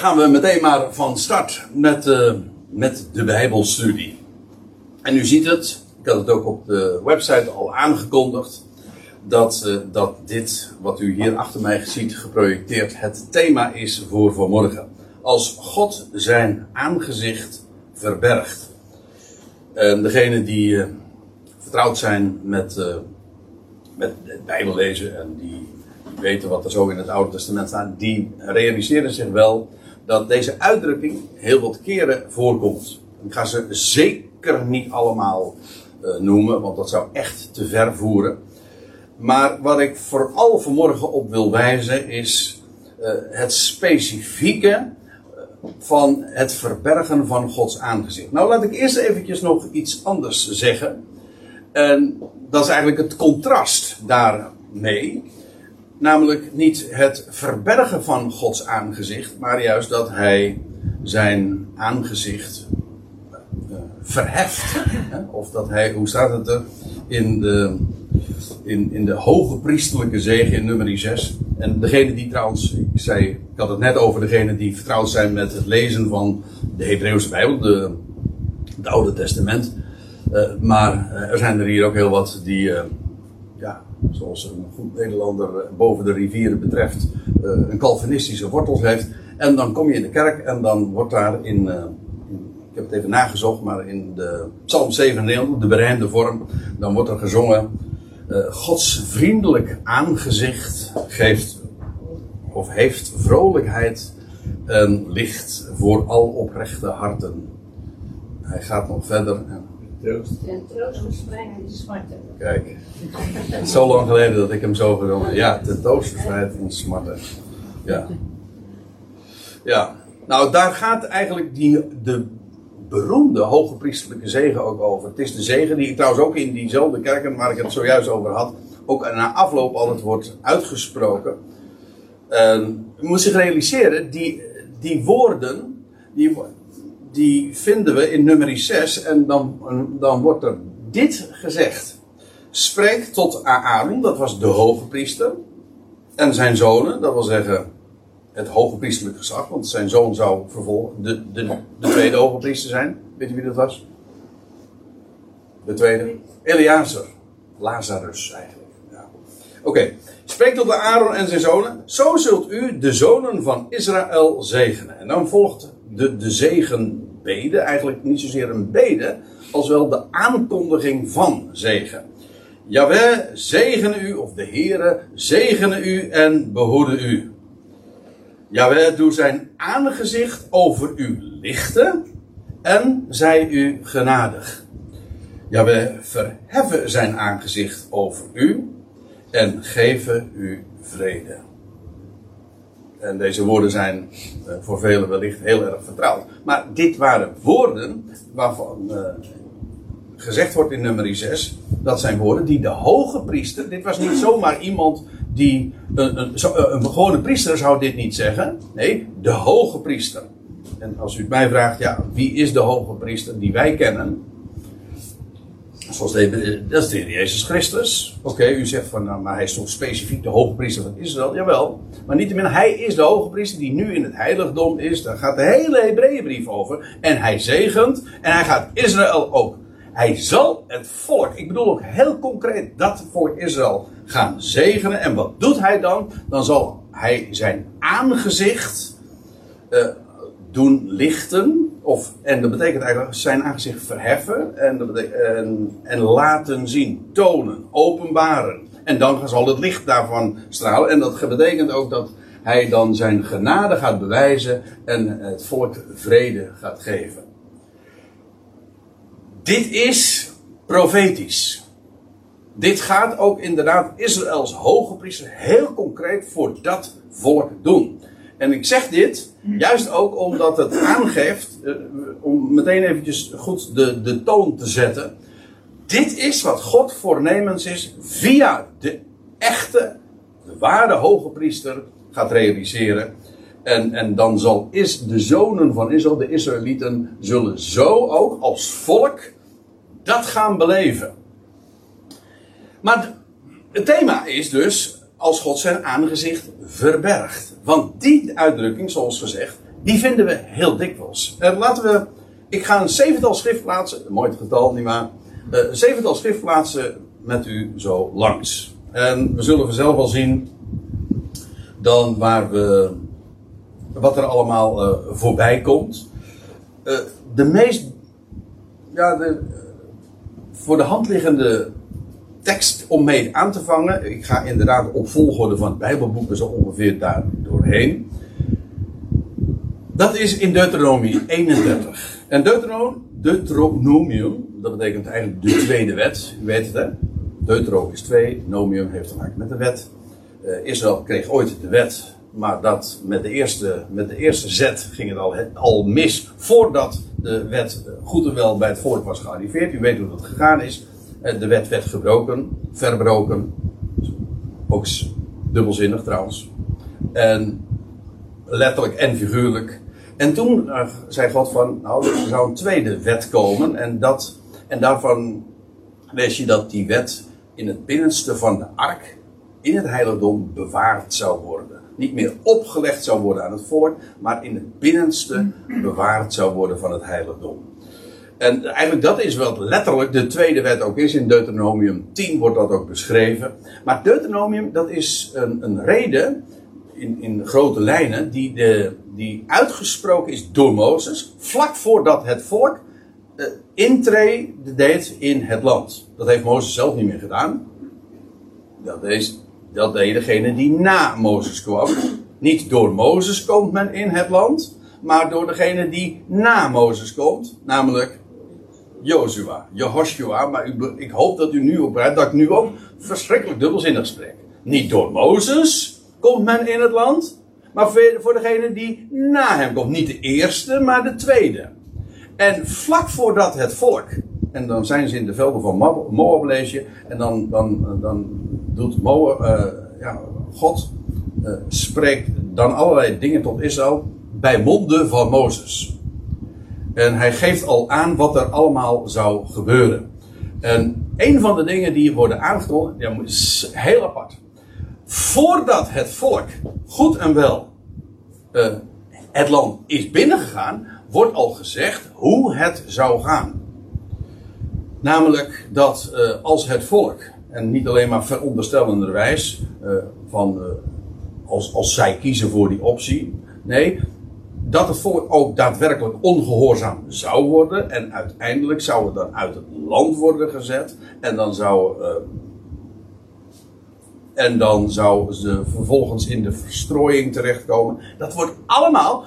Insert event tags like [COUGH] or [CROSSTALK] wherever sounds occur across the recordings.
gaan we meteen maar van start met, uh, met de Bijbelstudie. En u ziet het, ik had het ook op de website al aangekondigd, dat, uh, dat dit wat u hier achter mij ziet geprojecteerd het thema is voor vanmorgen. Als God zijn aangezicht verbergt. En degene die uh, vertrouwd zijn met, met het Bijbel lezen en die weten wat er zo in het Oude Testament staat, die realiseren zich wel dat deze uitdrukking heel wat keren voorkomt. Ik ga ze zeker niet allemaal uh, noemen, want dat zou echt te ver voeren. Maar wat ik vooral vanmorgen op wil wijzen is uh, het specifieke eh, van het verbergen van Gods aangezicht. Nou, laat ik eerst eventjes nog iets anders zeggen. En dat is eigenlijk het contrast daarmee. Namelijk niet het verbergen van Gods aangezicht, maar juist dat hij zijn aangezicht uh, verheft. Of dat hij, hoe staat het er? In de, in, in de hoge priestelijke zegen in nummer 6. En degene die trouwens, ik zei, ik had het net over degene die vertrouwd zijn met het lezen van de Hebreeuwse Bijbel, de, het Oude Testament. Uh, maar uh, er zijn er hier ook heel wat die, zoals een goed Nederlander boven de rivieren betreft, uh, een Calvinistische wortels heeft. En dan kom je in de kerk en dan wordt daar in, in ik heb het even nagezocht, maar in de Psalm 97, de berijmde vorm, dan wordt er gezongen, uh, Gods vriendelijk aangezicht geeft, of heeft vrolijkheid en licht voor al oprechte harten. Hij gaat nog verder. Troost. En troost in smarten. Kijk, het is zo lang geleden dat ik hem zo gedaan Ja, ten troost verspreidt in smarten. Ja. Ja, nou daar gaat eigenlijk die, de beroemde hoge priestelijke zegen ook over. Het is de zegen die ik trouwens ook in diezelfde kerken waar ik het zojuist over had, ook na afloop altijd wordt uitgesproken. Uh, je moet zich realiseren, die, die woorden, die, die vinden we in nummer 6 en dan, dan wordt er dit gezegd. Spreek tot Aaron, dat was de hoge priester, en zijn zonen, dat wil zeggen het hoge priesterlijk gezag, want zijn zoon zou vervolgen de, de, de tweede hoge priester zijn. Weet u wie dat was? De tweede? Eleazar. Lazarus eigenlijk. Ja. Oké. Spreek tot de Aaron en zijn zonen. Zo zult u de zonen van Israël zegenen. En dan volgt de, de zegenbede. Eigenlijk niet zozeer een bede. Als wel de aankondiging van zegen. Jawel, zegene u, of de Heere, zegene u en behoede u. Jawel, doe zijn aangezicht over u lichten en zij u genadig. Jawel, verheffen zijn aangezicht over u en geven u vrede. En deze woorden zijn uh, voor velen wellicht heel erg vertrouwd. Maar dit waren woorden waarvan uh, gezegd wordt in nummer 6. Dat zijn woorden die de hoge priester. Dit was niet zomaar iemand die. Een, een, een gewone priester zou dit niet zeggen. Nee, de hoge priester. En als u het mij vraagt, ja, wie is de hoge priester die wij kennen? Zoals de, dat is de Heer Jezus Christus. Oké, u zegt van, nou, maar hij is toch specifiek de hoge priester van Israël? Jawel. Maar niettemin, hij is de hoge priester die nu in het heiligdom is. Daar gaat de hele Hebreeënbrief over. En hij zegent. En hij gaat Israël ook. Hij zal het volk, ik bedoel ook heel concreet dat volk Israël gaan zegenen. En wat doet hij dan? Dan zal hij zijn aangezicht uh, doen lichten. Of, en dat betekent eigenlijk zijn aangezicht verheffen en, en, en laten zien, tonen, openbaren. En dan zal het licht daarvan stralen. En dat betekent ook dat hij dan zijn genade gaat bewijzen en het volk vrede gaat geven. Dit is profetisch. Dit gaat ook inderdaad Israëls hoge priester heel concreet voor dat volk doen. En ik zeg dit juist ook omdat het aangeeft, uh, om meteen eventjes goed de, de toon te zetten. Dit is wat God voornemens is via de echte, de ware hoge priester gaat realiseren. En, en dan zal is de zonen van Israël, de Israëlieten, zullen zo ook als volk dat gaan beleven. Maar het thema is dus als God zijn aangezicht verbergt. Want die uitdrukking, zoals gezegd, die vinden we heel dikwijls. En laten we, ik ga een zevental schriftplaatsen, mooi het getal, niet maar, uh, een zevental schriftplaatsen met u zo langs. En we zullen vanzelf wel zien dan waar we, wat er allemaal uh, voorbij komt. De meest, ja, de, voor de hand liggende tekst om mee aan te vangen. Ik ga inderdaad op volgorde van het Bijbelboek zo ongeveer daar doorheen. Dat is in Deuteronomie 31. En Deuteronomium, Deuteronomium, dat betekent eigenlijk de tweede wet. U weet het hè. Deutero is twee, nomium heeft te maken met de wet. Uh, Israël kreeg ooit de wet, maar dat met de eerste, met de eerste zet ging het al, al mis voordat de wet goed en wel bij het volk was gearriveerd. U weet hoe dat gegaan is. De wet werd gebroken, verbroken. Ook dubbelzinnig trouwens. En letterlijk en figuurlijk. En toen uh, zei God van, nou, er zou een tweede wet komen. En, dat, en daarvan lees je dat die wet in het binnenste van de ark, in het heiligdom, bewaard zou worden. Niet meer opgelegd zou worden aan het volk, maar in het binnenste bewaard zou worden van het heiligdom. En eigenlijk dat is wat letterlijk de tweede wet ook is. In Deuteronomium 10 wordt dat ook beschreven. Maar Deuteronomium, dat is een, een reden in, in grote lijnen die, de, die uitgesproken is door Mozes. Vlak voordat het volk uh, intree deed in het land. Dat heeft Mozes zelf niet meer gedaan. Dat, is, dat deed degene die na Mozes kwam. Niet door Mozes komt men in het land, maar door degene die na Mozes komt, namelijk Jozua, Jehoshua. Maar ik hoop dat u nu oprijdt dat ik nu ook verschrikkelijk dubbelzinnig spreek. Niet door Mozes komt men in het land, maar voor degene die na hem komt. Niet de eerste, maar de tweede. En vlak voordat het volk, en dan zijn ze in de velden van Moab lees je, en dan, dan, dan doet Moab, uh, ja, God uh, spreekt dan allerlei dingen tot Israël bij monden van Mozes. En hij geeft al aan wat er allemaal zou gebeuren. En een van de dingen die worden aangekondigd, ja, is heel apart. Voordat het volk goed en wel uh, het land is binnengegaan, wordt al gezegd hoe het zou gaan. Namelijk dat uh, als het volk, en niet alleen maar veronderstellenderwijs, uh, van als, als zij kiezen voor die optie. Nee, dat het volk ook daadwerkelijk ongehoorzaam zou worden. En uiteindelijk zou het dan uit het land worden gezet. En dan zou. en dan zou ze vervolgens in de verstrooiing terechtkomen. Dat wordt allemaal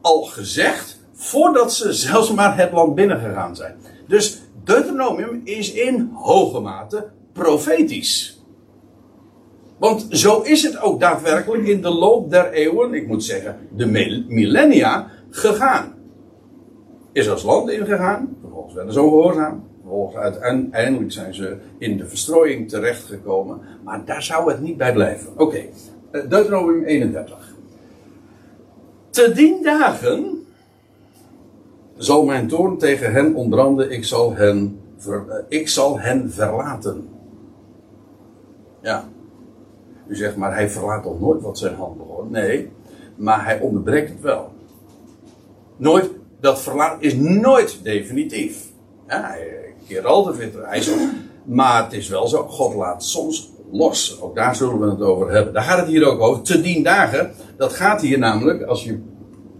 al gezegd voordat ze zelfs maar het land binnengegaan zijn. Dus Deuteronomium is in hoge mate profetisch. Want zo is het ook daadwerkelijk in de loop der eeuwen, ik moet zeggen, de millennia, gegaan. Is als land ingegaan, vervolgens werden ze ongehoorzaam. Vervolgens uiteindelijk zijn ze in de verstrooiing terechtgekomen. Maar daar zou het niet bij blijven. Oké, okay. Deuteronomium 31. Te dien dagen zal mijn toorn tegen hen ontbranden, ik zal hen, uh, ik zal hen verlaten. Ja. U zegt, maar hij verlaat toch nooit wat zijn hand begon? Nee, maar hij onderbreekt het wel. Nooit, dat verlaat is nooit definitief. Ja, hij keert altijd weer Maar het is wel zo, God laat soms los. Ook daar zullen we het over hebben. Daar gaat het hier ook over. Te dien dagen, dat gaat hier namelijk, als je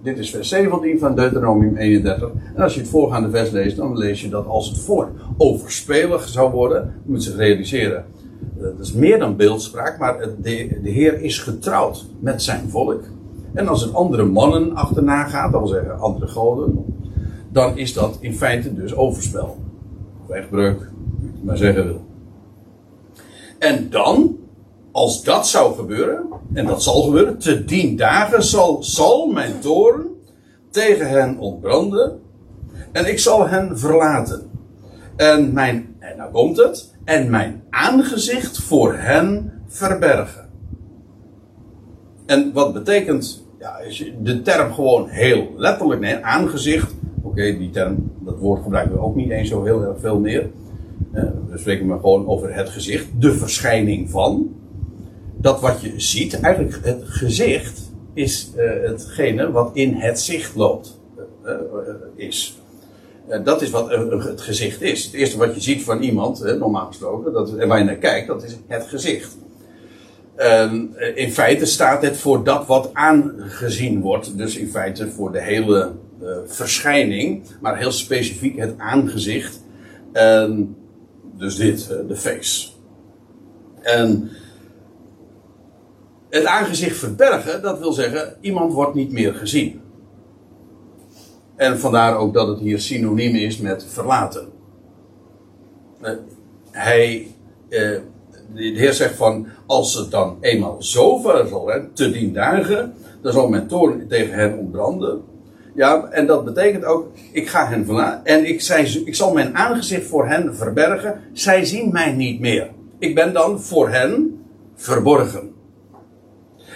dit is vers 17 van Deuteronomium 31. En als je het voorgaande vers leest, dan lees je dat als het volk overspelig zou worden, moet zich realiseren. Dat is meer dan beeldspraak, maar de, de Heer is getrouwd met zijn volk. En als het andere mannen achterna gaat, dat wil zeggen andere goden, dan is dat in feite dus overspel. Of echtbreuk, maar zeggen wil. En dan als dat zou gebeuren, en dat zal gebeuren, te dien dagen zal, zal mijn toren tegen hen ontbranden. En ik zal hen verlaten. En mijn, en nou komt het, en mijn aangezicht voor hen verbergen. En wat betekent, ja, de term gewoon heel letterlijk neemt, aangezicht. Oké, die term, dat woord gebruiken we ook niet eens zo heel veel meer. we spreken maar gewoon over het gezicht, de verschijning van dat wat je ziet, eigenlijk het gezicht, is uh, hetgene wat in het zicht loopt. Uh, is. Dat is wat het gezicht is. Het eerste wat je ziet van iemand, normaal gesproken, dat, en waar je naar kijkt, dat is het gezicht. in feite staat het voor dat wat aangezien wordt. Dus in feite voor de hele verschijning, maar heel specifiek het aangezicht. dus dit, de face. En het aangezicht verbergen, dat wil zeggen, iemand wordt niet meer gezien. En vandaar ook dat het hier synoniem is met verlaten. Uh, hij, uh, de Heer zegt van, als het dan eenmaal zover zal zijn, te dien dagen, dan zal mijn toorn tegen hen ontbranden. Ja, en dat betekent ook, ik ga hen verlaten en ik, zij, ik zal mijn aangezicht voor hen verbergen. Zij zien mij niet meer. Ik ben dan voor hen verborgen.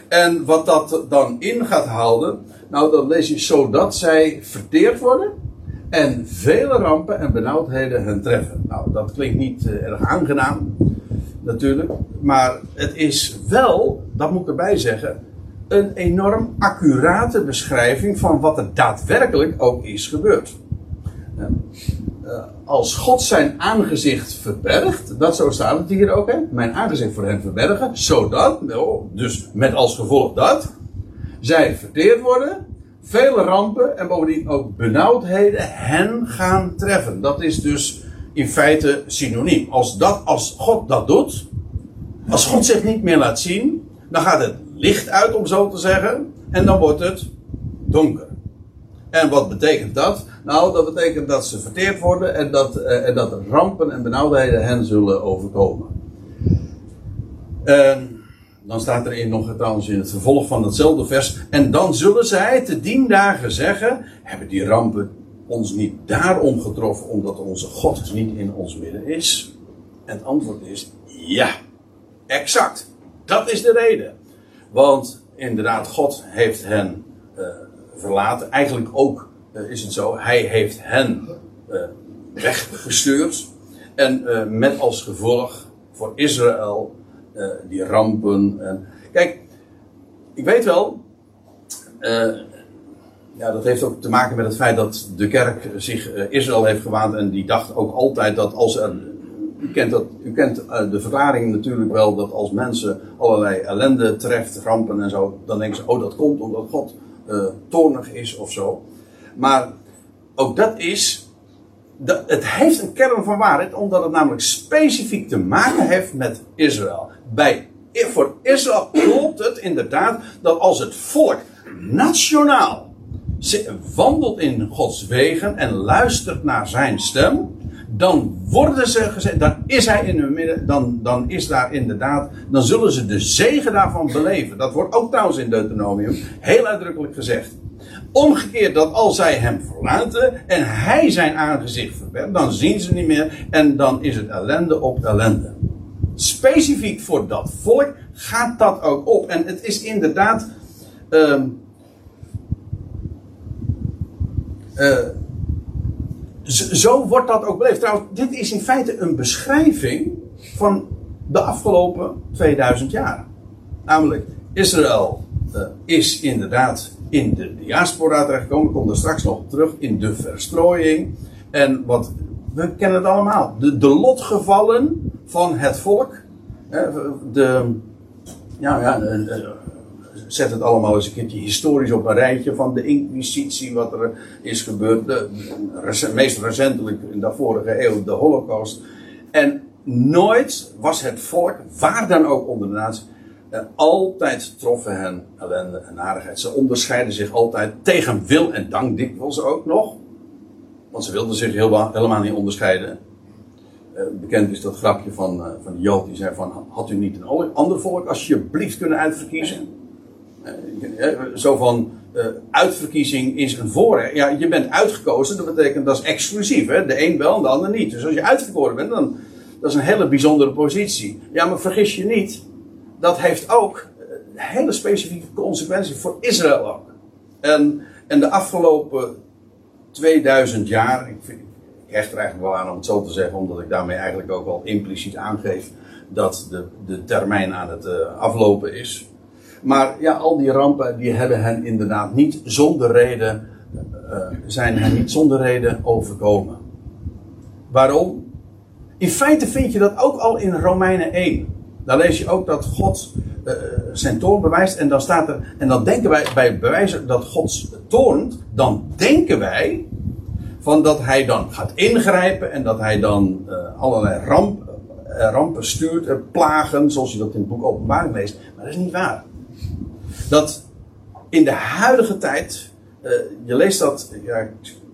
En wat dat dan in gaat houden, nou dan lees je zodat zij verteerd worden en vele rampen en benauwdheden hen treffen. Nou, dat klinkt niet uh, erg aangenaam, natuurlijk, maar het is wel, dat moet ik erbij zeggen, een enorm accurate beschrijving van wat er daadwerkelijk ook is gebeurd. Uh, als God zijn aangezicht verbergt, dat zo staat het hier ook, hè? mijn aangezicht voor hen verbergen, zodat, dus met als gevolg dat, zij verteerd worden, vele rampen en bovendien ook benauwdheden hen gaan treffen. Dat is dus in feite synoniem. Als, dat, als God dat doet, als God zich niet meer laat zien, dan gaat het licht uit, om zo te zeggen, en dan wordt het donker. En wat betekent dat? Nou, dat betekent dat ze verteerd worden en dat, uh, en dat rampen en benauwdheden hen zullen overkomen. Uh, dan staat er in nog trouwens in het vervolg van hetzelfde vers. En dan zullen zij te dien dagen zeggen: Hebben die rampen ons niet daarom getroffen, omdat onze God niet in ons midden is? En het antwoord is ja, exact. Dat is de reden. Want inderdaad, God heeft hen uh, verlaten. Eigenlijk ook uh, is het zo, hij heeft hen uh, weggestuurd. En uh, met als gevolg voor Israël die rampen. En, kijk, ik weet wel, ja, dat heeft ook te maken met het feit dat de kerk zich Israël heeft gewaand en die dacht ook altijd dat als er u kent, dat, u kent de verklaring natuurlijk wel dat als mensen allerlei ellende treft, rampen en zo, dan denken ze, oh dat komt omdat God uh, toornig is of zo. Maar ook dat is, het heeft een kern van waarheid, omdat het namelijk specifiek te maken heeft met Israël. Bij, voor Israël klopt het inderdaad dat als het volk nationaal wandelt in Gods wegen en luistert naar zijn stem, dan worden ze gezet, dan is hij in hun midden, dan, dan is daar inderdaad, dan zullen ze de zegen daarvan beleven. Dat wordt ook trouwens in Deuteronomium heel uitdrukkelijk gezegd. Omgekeerd dat als zij hem verlaten en hij zijn aangezicht verbergt, dan zien ze niet meer en dan is het ellende op ellende. Specifiek voor dat volk gaat dat ook op. En het is inderdaad. Uh, uh, zo wordt dat ook beleefd. Trouwens, dit is in feite een beschrijving van de afgelopen 2000 jaar. Namelijk, Israël uh, is inderdaad in de diaspora terechtgekomen. Ik kom daar straks nog terug. In de verstrooiing. En wat, we kennen het allemaal. De, de lotgevallen van het volk. De, ja, ja, zet het allemaal eens een keertje historisch op een rijtje van de inquisitie, wat er is gebeurd. De, meest recentelijk in de vorige eeuw de holocaust. En nooit was het volk, waar dan ook onder de eh, altijd troffen hen ellende en narigheid. Ze onderscheiden zich altijd tegen wil en dank dikwijls ook nog. Want ze wilden zich heel, helemaal niet onderscheiden. Uh, bekend is dat grapje van, uh, van de Jood die zei van... Had u niet een ander volk alsjeblieft kunnen uitverkiezen? Uh, zo van... uitverkiezing is een voorrecht. Ja, je bent uitgekozen, dat betekent dat is exclusief. Hè? De een wel en de ander niet. Dus als je uitverkoren bent, dan... Dat is een hele bijzondere positie. Ja, maar vergis je niet dat heeft ook hele specifieke consequenties voor Israël ook. En, en de afgelopen 2000 jaar, ik, vind, hecht er eigenlijk wel aan om het zo te zeggen, omdat ik daarmee eigenlijk ook wel impliciet aangeef dat de, de termijn aan het aflopen is. Maar ja, al die rampen die hebben hen inderdaad niet zonder reden, uh, zijn hen niet zonder reden overkomen. Waarom? In feite vind je dat ook al in Romeinen 1. Daar lees je ook dat God uh, zijn toorn bewijst. En dan staat er. En dan denken wij bij bewijzen dat God toornt. Dan denken wij. Van dat hij dan gaat ingrijpen. En dat hij dan uh, allerlei ramp, rampen stuurt. plagen. Zoals je dat in het boek Openbaring leest. Maar dat is niet waar. Dat in de huidige tijd. je leest dat. Ja,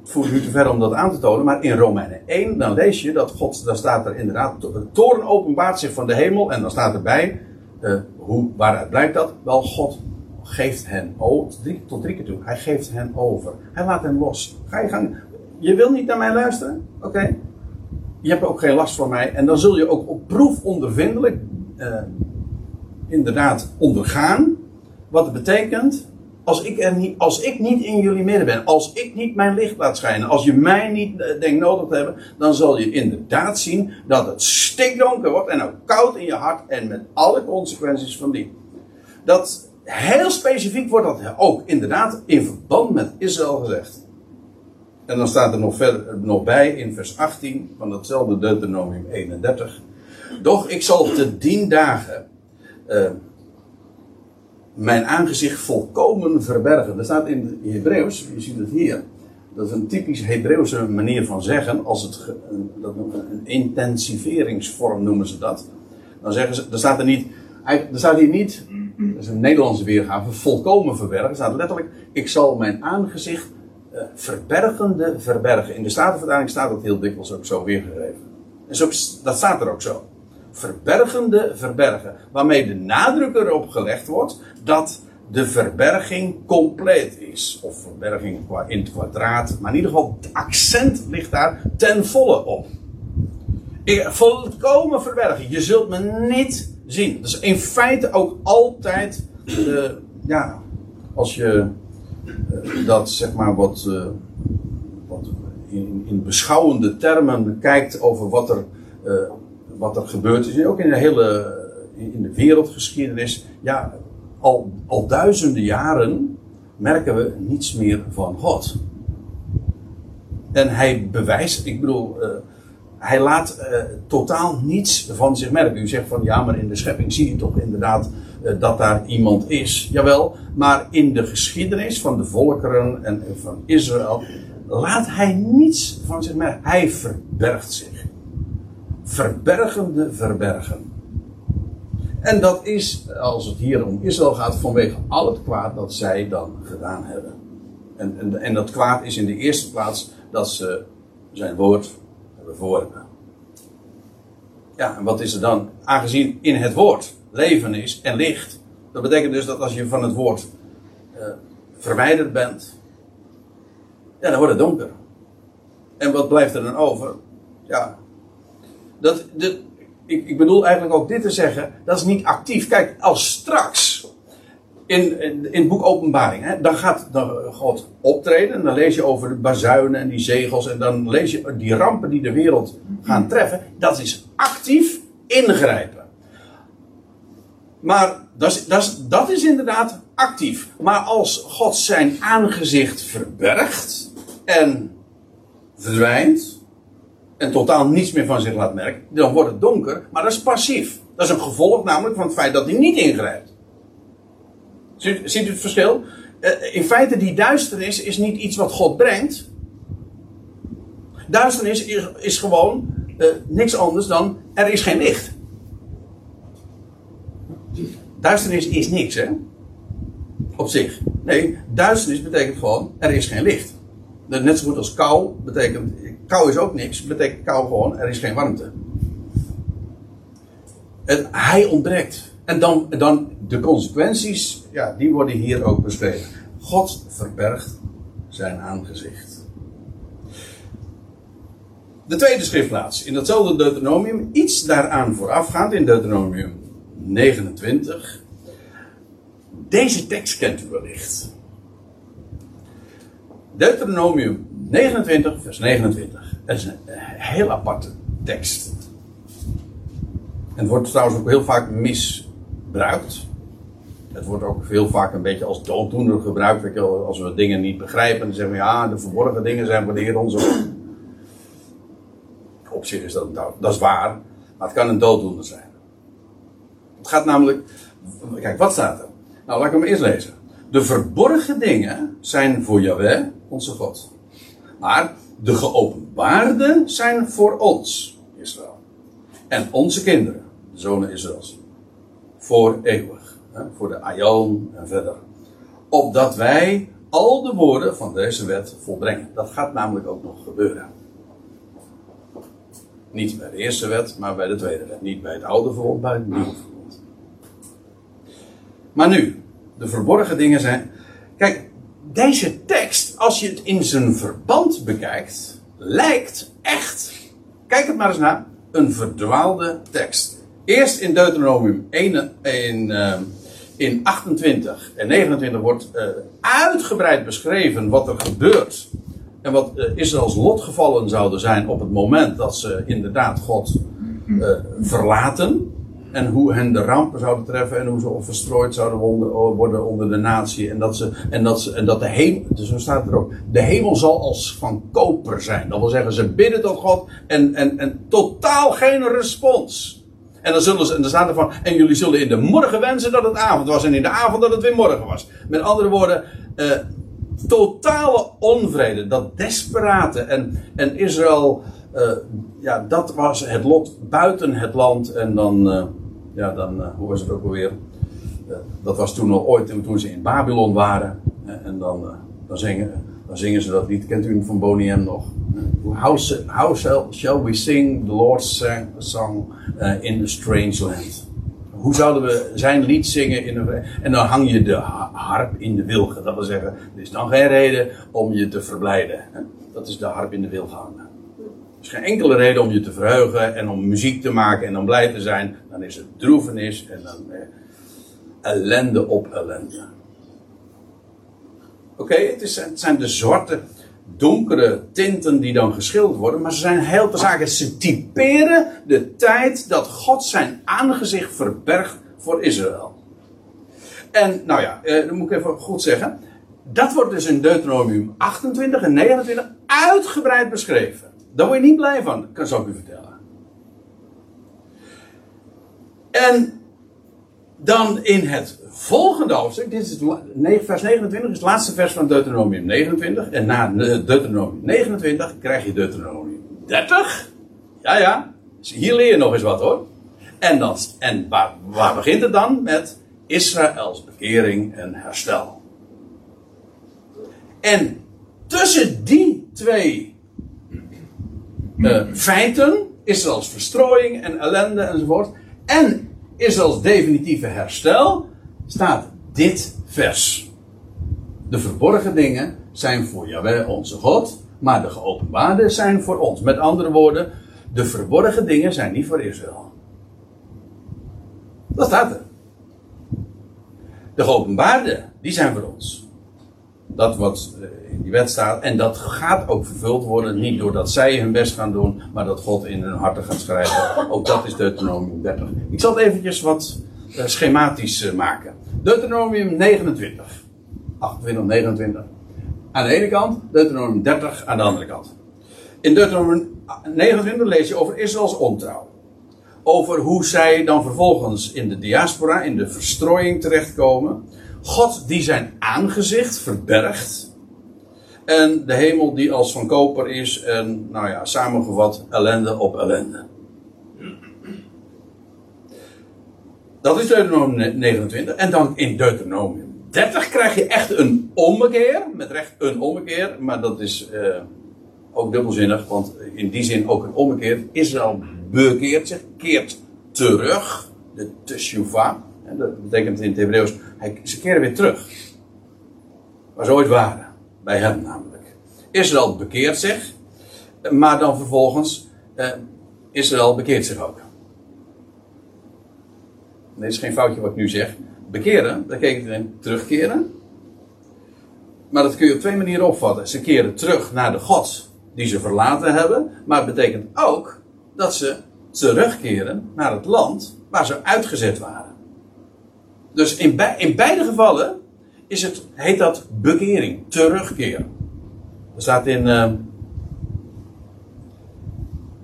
voert nu te ver om dat aan te tonen, maar in Romeinen 1, dan lees je dat God, daar staat er inderdaad, de toren openbaart zich van de hemel, en dan staat erbij, uh, hoe, waaruit blijkt dat? Wel, God geeft hen over, tot drie keer toe, hij geeft hen over. Hij laat hen los. Ga je gang. Je wil niet naar mij luisteren? Oké. Je hebt ook geen last van mij, en dan zul je ook op proef ondervindelijk, uh, inderdaad, ondergaan. Wat betekent als ik, er niet, als ik niet in jullie midden ben, als ik niet mijn licht laat schijnen, als je mij niet uh, denkt nodig te hebben, dan zal je inderdaad zien dat het stikdonker wordt en ook koud in je hart en met alle consequenties van die. Dat heel specifiek wordt dat ook inderdaad in verband met Israël gezegd. En dan staat er nog, verder, nog bij in vers 18 van datzelfde Deuteronomium 31. Doch ik zal te dien dagen. Uh, mijn aangezicht volkomen verbergen. Dat staat in het Hebreeuws, je ziet het hier. Dat is een typisch Hebreeuwse manier van zeggen. Als het, dat een intensiveringsvorm noemen ze dat. Dan zeggen ze, er staat er niet, er staat hier niet, dat is een Nederlandse weergave, volkomen verbergen. Er staat letterlijk, ik zal mijn aangezicht uh, verbergende verbergen. In de Statenvertaling staat dat heel dikwijls ook zo weergegeven. En zo, dat staat er ook zo verbergende verbergen. Waarmee de nadruk erop gelegd wordt dat de verberging compleet is. Of verberging in het kwadraat. Maar in ieder geval, het accent ligt daar ten volle op. Ik, volkomen verbergen. Je zult me niet zien. Dus in feite ook altijd, ja, als je uh, dat zeg maar wat, uh, wat in, in, beschouwende termen kijkt over wat er wat er gebeurd is, ook in de hele in de wereldgeschiedenis, ja, al, al duizenden jaren merken we niets meer van God. En hij bewijst, ik bedoel, uh, hij laat uh, totaal niets van zich merken. U zegt van ja, maar in de schepping zie je toch inderdaad dat daar iemand is. Jawel, maar in de geschiedenis van de volkeren en van Israël laat hij niets van zich merken. Hij verbergt zich verbergende verbergen. En dat is, als het hier om Israël gaat, vanwege al het kwaad dat zij dan gedaan hebben. En, en, en dat kwaad is in de eerste plaats dat ze zijn woord hebben verworpen. Ja, en wat is er dan? Aangezien in het woord leven is en licht. Dat betekent dus dat als je van het woord uh, verwijderd bent, ja, dan wordt het donker. En wat blijft er dan over? Ja, dat, de, ik, ik bedoel eigenlijk ook dit te zeggen, dat is niet actief. Kijk, als straks in, in, in het boek Openbaring, hè, dan gaat God optreden. En dan lees je over de bazuinen en die zegels. En dan lees je die rampen die de wereld gaan treffen. Dat is actief ingrijpen. Maar dat is, dat, is, dat is inderdaad actief. Maar als God zijn aangezicht verbergt en verdwijnt en totaal niets meer van zich laat merken, dan wordt het donker, maar dat is passief. Dat is een gevolg namelijk van het feit dat hij niet ingrijpt. Ziet, u het verschil? Uh, in feite, die duisternis is niet iets wat God brengt. Duisternis is, is gewoon uh, niks anders dan er is geen licht. Duisternis is niks, hè? Op zich. Nee, duisternis betekent gewoon er is geen licht. Net zo goed als kou betekent. Kou is ook niks, betekent kou gewoon er is geen warmte. En hij ontbreekt. En dan, dan de consequenties, ja, die worden hier ook beschreven. God verbergt zijn aangezicht. De tweede schriftplaats, in datzelfde Deuteronomium, iets daaraan voorafgaand, in Deuteronomium 29. Deze tekst kent u wellicht. Deuteronomium 29, vers 29. Dat is een heel aparte tekst. En het wordt trouwens ook heel vaak misbruikt. Het wordt ook heel vaak een beetje als dooddoener gebruikt. Als we dingen niet begrijpen, dan zeggen we ja, de verborgen dingen zijn van de Heer onze. Op zich is dat, dat is waar, maar het kan een dooddoener zijn. Het gaat namelijk. Kijk, wat staat er? Nou, laat ik hem eerst lezen. De verborgen dingen zijn voor Yahweh, onze God. Maar de geopenbaarde zijn voor ons, Israël. En onze kinderen, de zonen Israëls. Voor eeuwig. Hè, voor de Aion en verder. Opdat wij al de woorden van deze wet volbrengen. Dat gaat namelijk ook nog gebeuren. Niet bij de eerste wet, maar bij de tweede wet. Niet bij het oude verbond, bij het nieuwe verbond. Maar nu, de verborgen dingen zijn. Deze tekst, als je het in zijn verband bekijkt, lijkt echt. Kijk het maar eens naar. Een verdwaalde tekst. Eerst in Deuteronomium 1, in, uh, in 28 en 29 wordt uh, uitgebreid beschreven wat er gebeurt. En wat uh, Israëls lotgevallen zouden zijn op het moment dat ze inderdaad God verlaten. En hoe hen de rampen zouden treffen en hoe ze verstrooid zouden worden onder de natie. En dat, ze, en dat, ze, en dat de hemel, dus zo staat er ook, de hemel zal als van koper zijn. Dat wil zeggen, ze bidden tot God en, en, en totaal geen respons. En dan, zullen ze, en dan staat er van, en jullie zullen in de morgen wensen dat het avond was en in de avond dat het weer morgen was. Met andere woorden, eh, totale onvrede, dat desperate. En, en Israël, uh, ja, dat was het lot buiten het land. En dan, uh, ja, dan, uh, hoe was het ook alweer? dat was toen al ooit, toen ze in Babylon waren. en dan, dan, zingen, dan zingen ze dat lied, kent u van Boney M nog? How, shall, we sing the Lord's song in a strange land? Hoe zouden we zijn lied zingen in. En dan hang je de harp in de wilgen. Dat wil zeggen, er is dan geen reden om je te verblijden. Dat is de harp in de wilgen. Is geen enkele reden om je te verheugen en om muziek te maken en om blij te zijn. Dan is het droevenis en dan eh, ellende op ellende. Oké, het zijn de zwarte, donkere tinten die dan geschilderd worden, maar ze zijn heel te zaken. Ze typeren de tijd dat God zijn aangezicht verbergt voor Israël. En nou ja, eh, dat moet ik even goed zeggen. Dat wordt dus in Deuteronomium 28 en 29 uitgebreid beschreven. Daar word je niet blij van, kan zou ik u vertellen. En dan in het volgende hoofdstuk, dit is vers 29, is het laatste vers van Deuteronomium 29. En na Deuteronomium 29 krijg je Deuteronomium 30. Ja, ja. Dus hier leer je nog eens wat hoor. En, dan, en waar, waar begint het dan? Met Israëls bekering en herstel. En tussen die twee uh, feiten, Israëls verstrooiing en ellende enzovoort, en Israëls definitieve herstel, staat dit vers. De verborgen dingen zijn voor Jahweh onze God, maar de geopenbaarde zijn voor ons. Met andere woorden, de verborgen dingen zijn niet voor Israël. Dat staat er. De geopenbaarde, die zijn voor ons. Dat wat in die wet staat. En dat gaat ook vervuld worden. Niet doordat zij hun best gaan doen. Maar dat God in hun harten gaat schrijven. Ook dat is Deuteronomium 30. Ik zal het eventjes wat schematisch maken. Deuteronomium 29. 28, 29. Aan de ene kant. Deuteronomium 30 aan de andere kant. In Deuteronomium 29 lees je over Israëls ontrouw over hoe zij dan vervolgens in de diaspora, in de verstrooiing terechtkomen. God die zijn aangezicht verbergt. En de hemel die als van koper is en, nou ja, samengevat, ellende op ellende. Dat is Deuteronomium 29. En dan in Deuteronomium 30 krijg je echt een ommekeer. Met recht een ommekeer. Maar dat is uh, ook dubbelzinnig. Want in die zin ook een ommekeer. Israël bekeert zich, keert terug. De teshuva. Dat betekent in het Hebreeuws, ze keren weer terug. Waar ze ooit waren. Bij hem namelijk. Israël bekeert zich. Maar dan vervolgens, eh, Israël bekeert zich ook. Dit is geen foutje wat ik nu zeg. Bekeren, dat betekent terugkeren. Maar dat kun je op twee manieren opvatten. Ze keren terug naar de God die ze verlaten hebben. Maar het betekent ook dat ze terugkeren naar het land waar ze uitgezet waren. Dus in, in beide gevallen is het, heet dat bekering, terugkeer. Er staat in, uh,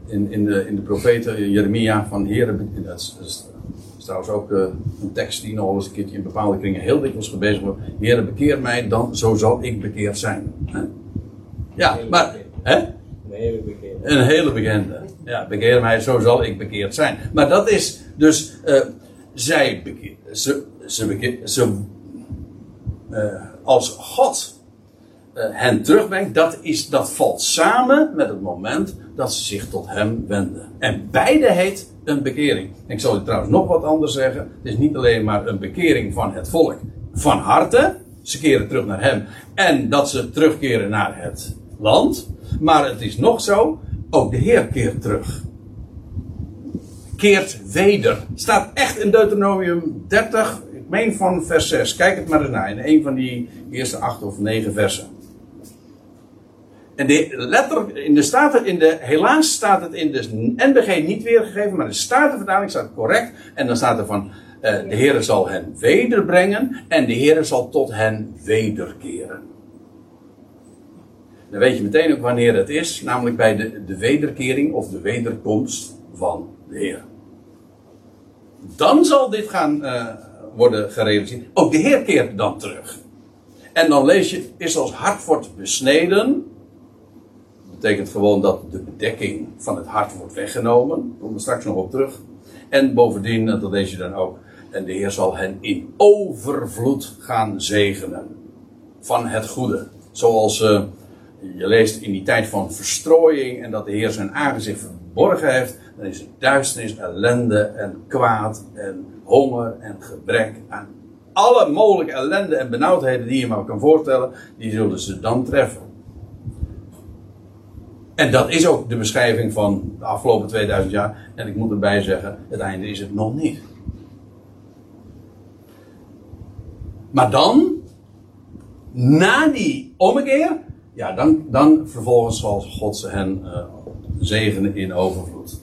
in, in, de, in de profeten Jeremia van Heren, dat is, dat is trouwens ook uh, een tekst die nog eens een keertje in bepaalde kringen heel dikwijls gebezigd wordt. Heren, bekeer mij, dan zo zal ik bekeerd zijn. Hè? Ja, maar... Hè? Een hele bekende. Een hele bekende. Ja, bekeer mij, zo zal ik bekeerd zijn. Maar dat is dus, uh, zij bekeer, ze, ze, uh, als God uh, hen terugbrengt, dat, is, dat valt samen met het moment dat ze zich tot hem wenden. En beide heet een bekering. Ik zal u trouwens nog wat anders zeggen. Het is niet alleen maar een bekering van het volk van harte. Ze keren terug naar hem. En dat ze terugkeren naar het land. Maar het is nog zo, ook de Heer keert terug. Keert weder. Staat echt in Deuteronomium 30, ik meen van vers 6. Kijk het maar eens naar, in een van die eerste acht of negen versen. En de letter, in de staten, in de, helaas staat het in de NBG niet weergegeven, maar de Statenvertaling staat correct. En dan staat er van, uh, de Heer zal hen wederbrengen en de Heer zal tot hen wederkeren. Dan weet je meteen ook wanneer het is, namelijk bij de, de wederkering of de wederkomst van de Heer. Dan zal dit gaan uh, worden gerealiseerd. Ook de Heer keert dan terug. En dan lees je, is als hart wordt besneden. Dat betekent gewoon dat de bedekking van het hart wordt weggenomen. Daar we straks nog op terug. En bovendien, dat lees je dan ook, en de Heer zal hen in overvloed gaan zegenen. Van het goede. Zoals uh, je leest in die tijd van verstrooiing en dat de Heer zijn aangezicht verborgen heeft, dan is het duisternis, ellende en kwaad en honger en gebrek aan alle mogelijke ellende en benauwdheden die je maar kan voorstellen, die zullen ze dan treffen. En dat is ook de beschrijving van de afgelopen 2000 jaar. En ik moet erbij zeggen, het einde is het nog niet. Maar dan, na die ommekeer, ja, dan, dan vervolgens zal God ze hen uh, zegenen in overvloed.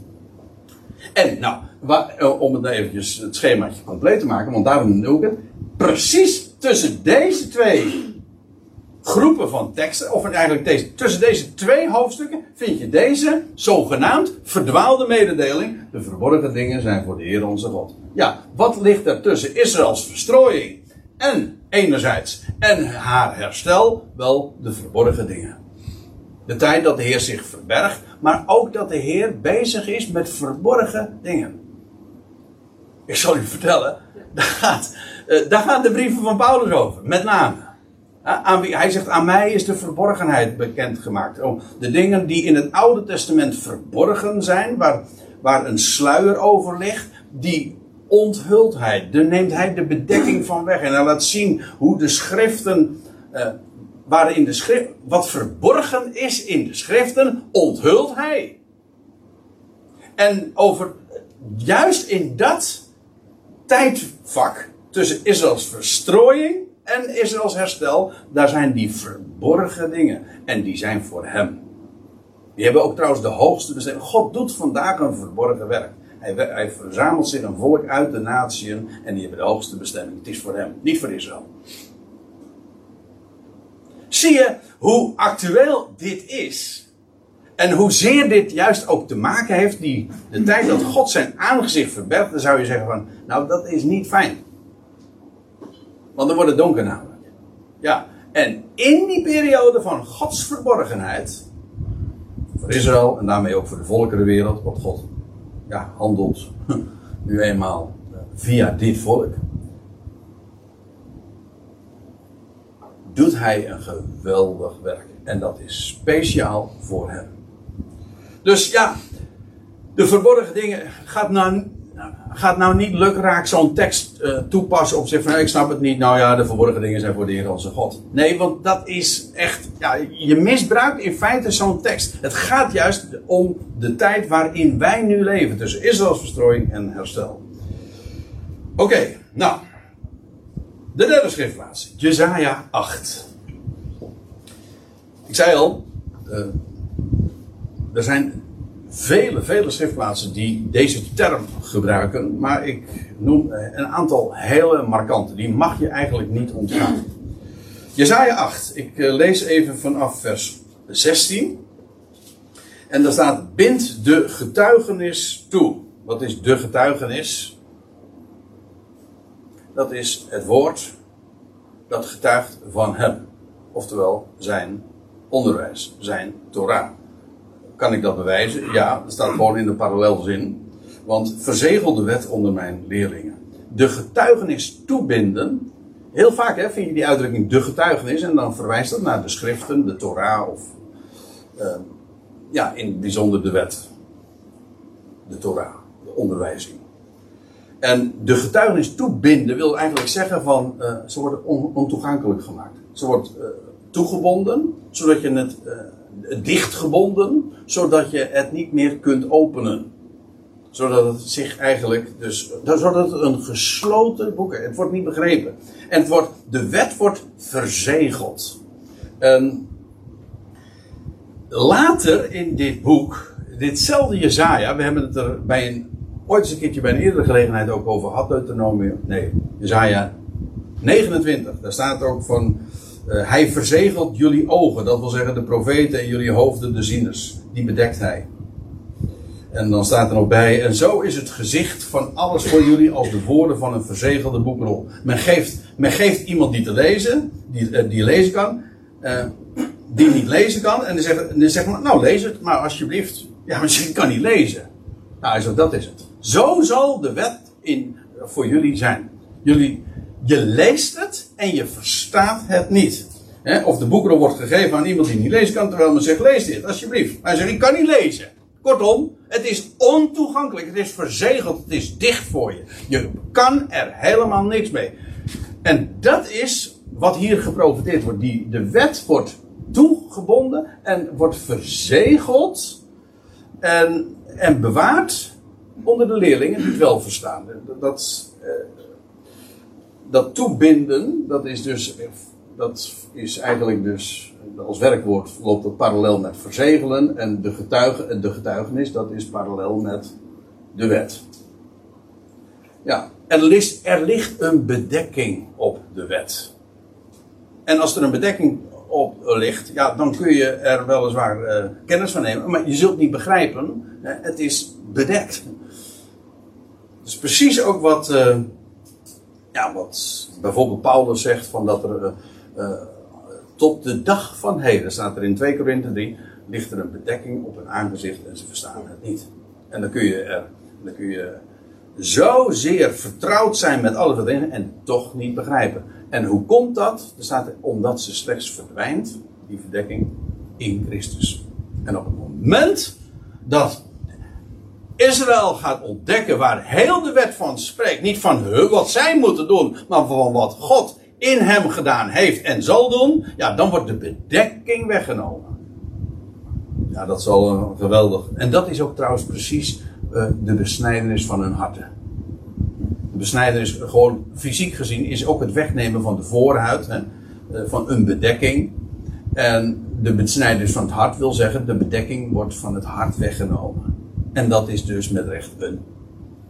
En nou, waar, om het eventjes het schemaatje compleet te maken, want daarom doe ik het. Precies tussen deze twee groepen van teksten, of eigenlijk deze, tussen deze twee hoofdstukken, vind je deze zogenaamd verdwaalde mededeling. De verborgen dingen zijn voor de Heer onze God. Ja, wat ligt er tussen Israëls verstrooiing en enerzijds en haar herstel? Wel de verborgen dingen. De tijd dat de Heer zich verbergt, maar ook dat de Heer bezig is met verborgen dingen. Ik zal u vertellen, daar, gaat, uh, daar gaan de brieven van Paulus over, met name. Aan wie, hij zegt, aan mij is de verborgenheid bekendgemaakt. Oh, de dingen die in het Oude Testament verborgen zijn, waar, waar een sluier over ligt, die onthult hij. Dan neemt hij de bedekking van weg. En hij laat zien hoe de schriften, uh, de wat verborgen is in de schriften, onthult hij. En over, juist in dat tijdvak tussen Israëls verstrooiing en Israëls herstel, daar zijn die verborgen dingen. En die zijn voor hem. Die hebben ook trouwens de hoogste bestemming. God doet vandaag een verborgen werk. Hij, hij, verzamelt zich een volk uit de natieën en die hebben de hoogste bestemming. Het is voor hem, niet voor Israël. Zie je hoe actueel dit is? En hoezeer dit juist ook te maken heeft, die, de tijd dat God zijn aangezicht verbergt, dan zou je zeggen van, nou dat is niet fijn. Want dan wordt het donker namelijk. Ja, en in die periode van Gods verborgenheid, voor Israël en daarmee ook voor de volkerenwereld, wat God ja, handelt [LAUGHS] nu eenmaal via dit volk, doet hij een geweldig werk. En dat is speciaal voor hem. Dus ja, de verborgen dingen gaat nou, gaat nou niet lukraak zo'n tekst uh, toepassen op zich van ik snap het niet. Nou ja, de verborgen dingen zijn voor de Heer onze God. Nee, want dat is echt, ja, je misbruikt in feite zo'n tekst. Het gaat juist om de tijd waarin wij nu leven. Tussen Israëls verstrooiing en herstel. Oké, nou. De derde schriftplaats. Jezaja 8. Ik zei al, uh, er zijn vele, vele schriftplaatsen die deze term gebruiken. Maar ik noem een aantal hele markante. Die mag je eigenlijk niet ontgaan. Jezaja 8. Ik eh, lees even vanaf vers 16. En daar staat: Bind de getuigenis toe. Wat is de getuigenis? Dat is het woord dat getuigt van hem. Oftewel zijn onderwijs, zijn Torah. Kan ik dat bewijzen? Ja, dat staat gewoon in de parallelzin. Want verzegel de wet onder mijn leerlingen. De getuigenis toebinden. Heel vaak hè, vind je die uitdrukking de getuigenis. En dan verwijst dat naar de schriften, de Torah of. Uh, ja, in het bijzonder de wet. De Torah, de onderwijzing. En de getuigenis toebinden wil eigenlijk zeggen van. Uh, ze worden on, ontoegankelijk gemaakt. Ze wordt uh, toegebonden, zodat je het dichtgebonden, zodat je het niet meer kunt openen. Zodat het zich eigenlijk, dus, zodat het een gesloten boek is. Het wordt niet begrepen. En het wordt, de wet wordt verzegeld. Later in dit boek, ditzelfde Jezaja, we hebben het er bij een, ooit eens een keertje bij een eerdere gelegenheid ook over gehad, Deuteronomium, nee, Jezaja 29, daar staat ook van, uh, hij verzegelt jullie ogen, dat wil zeggen de profeten en jullie hoofden, de zieners. Die bedekt hij. En dan staat er nog bij, en zo is het gezicht van alles voor jullie als de woorden van een verzegelde boekrol. Men geeft, men geeft iemand die te lezen, die, uh, die lezen kan, uh, die niet lezen kan, en dan zegt, dan zegt men, nou lees het, maar alsjeblieft. Ja, [LAUGHS] misschien kan niet lezen. Nou, zo, dat is het. Zo zal de wet in, voor jullie zijn. Jullie je leest het en je verstaat het niet. of de boekrol wordt gegeven aan iemand die niet lezen kan, terwijl men zegt: lees dit, alsjeblieft. Hij zegt: ik kan niet lezen. Kortom, het is ontoegankelijk, het is verzegeld, het is dicht voor je. Je kan er helemaal niks mee. En dat is wat hier geprofiteerd wordt. Die, de wet wordt toegebonden en wordt verzegeld en, en bewaard onder de leerlingen het wel verstaan. Dat, eh, dat toebinden, dat is dus, dat is eigenlijk dus, als werkwoord loopt dat parallel met verzegelen. En de, getuige, de getuigenis, dat is parallel met de wet. Ja, er ligt, er ligt een bedekking op de wet. En als er een bedekking op ligt, ja, dan kun je er weliswaar uh, kennis van nemen. Maar je zult niet begrijpen, hè, het is bedekt. Dat is precies ook wat. Uh, ja, wat bijvoorbeeld Paulus zegt van dat er uh, uh, tot de dag van heden, staat er in 2 Korinthe 3, ligt er een bedekking op hun aangezicht en ze verstaan het niet. En dan kun je er, dan kun je zozeer vertrouwd zijn met alle dingen en toch niet begrijpen. En hoe komt dat? Er staat er, omdat ze slechts verdwijnt, die verdekking, in Christus. En op het moment dat Israël gaat ontdekken waar heel de wet van spreekt. Niet van wat zij moeten doen, maar van wat God in hem gedaan heeft en zal doen. Ja, dan wordt de bedekking weggenomen. Ja, dat is al uh, geweldig. En dat is ook trouwens precies uh, de besnijdenis van hun harten. De besnijdenis, gewoon fysiek gezien, is ook het wegnemen van de voorhuid, van een bedekking. En de besnijdenis van het hart wil zeggen, de bedekking wordt van het hart weggenomen. En dat is dus met recht een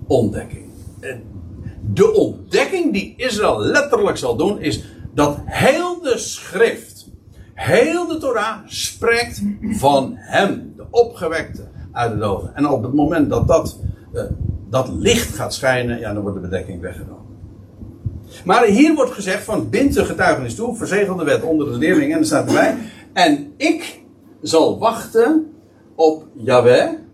ontdekking. De ontdekking die Israël letterlijk zal doen, is dat heel de schrift, heel de Torah spreekt van hem, de opgewekte uit de doden. En op het moment dat dat, uh, dat licht gaat schijnen, ja, dan wordt de bedekking weggenomen. Maar hier wordt gezegd van bind de getuigenis toe, verzegel de wet onder de leerlingen en er staat erbij. En ik zal wachten op Yahweh,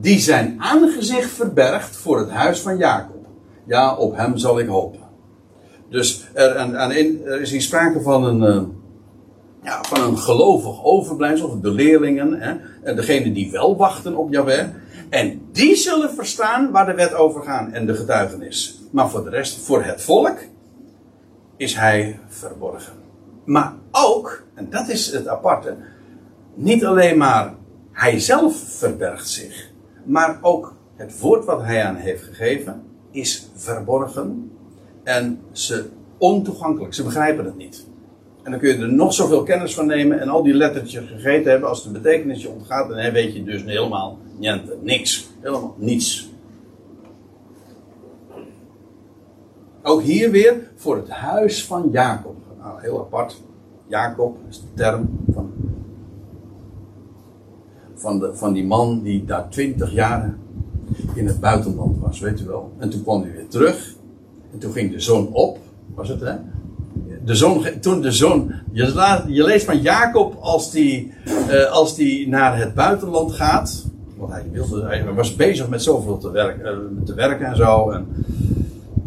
die zijn aangezicht verbergt voor het huis van Jacob. Ja, op hem zal ik hopen. Dus er, er is hier sprake van een, uh, ja, van een gelovig overblijfsel, de leerlingen, hè, en degene die wel wachten op Jahweh. En die zullen verstaan waar de wet over gaat en de getuigenis. Maar voor de rest, voor het volk, is hij verborgen. Maar ook, en dat is het aparte, niet alleen maar hij zelf verbergt zich maar ook het woord wat hij aan heeft gegeven is verborgen en ze ontoegankelijk. Ze begrijpen het niet. En dan kun je er nog zoveel kennis van nemen en al die lettertjes gegeten hebben. Als de betekenis je ontgaat, dan weet je dus helemaal niente, niks. Helemaal niets. Ook hier weer voor het huis van Jacob. Nou, heel apart. Jacob is de term van, van, de, van die man die daar twintig jaar in het buitenland was, weet u wel. En toen kwam hij weer terug. En toen ging de zon op, was het hè? De zon, toen de zon, je, je leest van Jacob als die, uh, als die naar het buitenland gaat. Want hij, wilde, hij was bezig met zoveel te, werk, uh, te werken en zo. En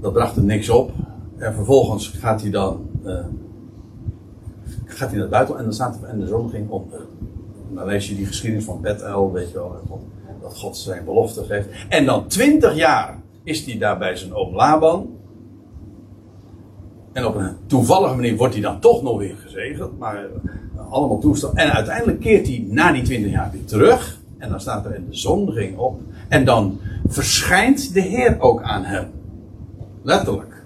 dat bracht er niks op. En vervolgens gaat hij dan uh, gaat hij naar het buitenland en dan staat en de zon ging onder. Dan lees je die geschiedenis van Bethel, weet je wel, dat God zijn belofte geeft. En dan twintig jaar is hij daar bij zijn oom Laban. En op een toevallige manier wordt hij dan toch nog weer gezegend. Maar allemaal toestand. En uiteindelijk keert hij na die twintig jaar weer terug. En dan staat er en de op. En dan verschijnt de Heer ook aan hem. Letterlijk.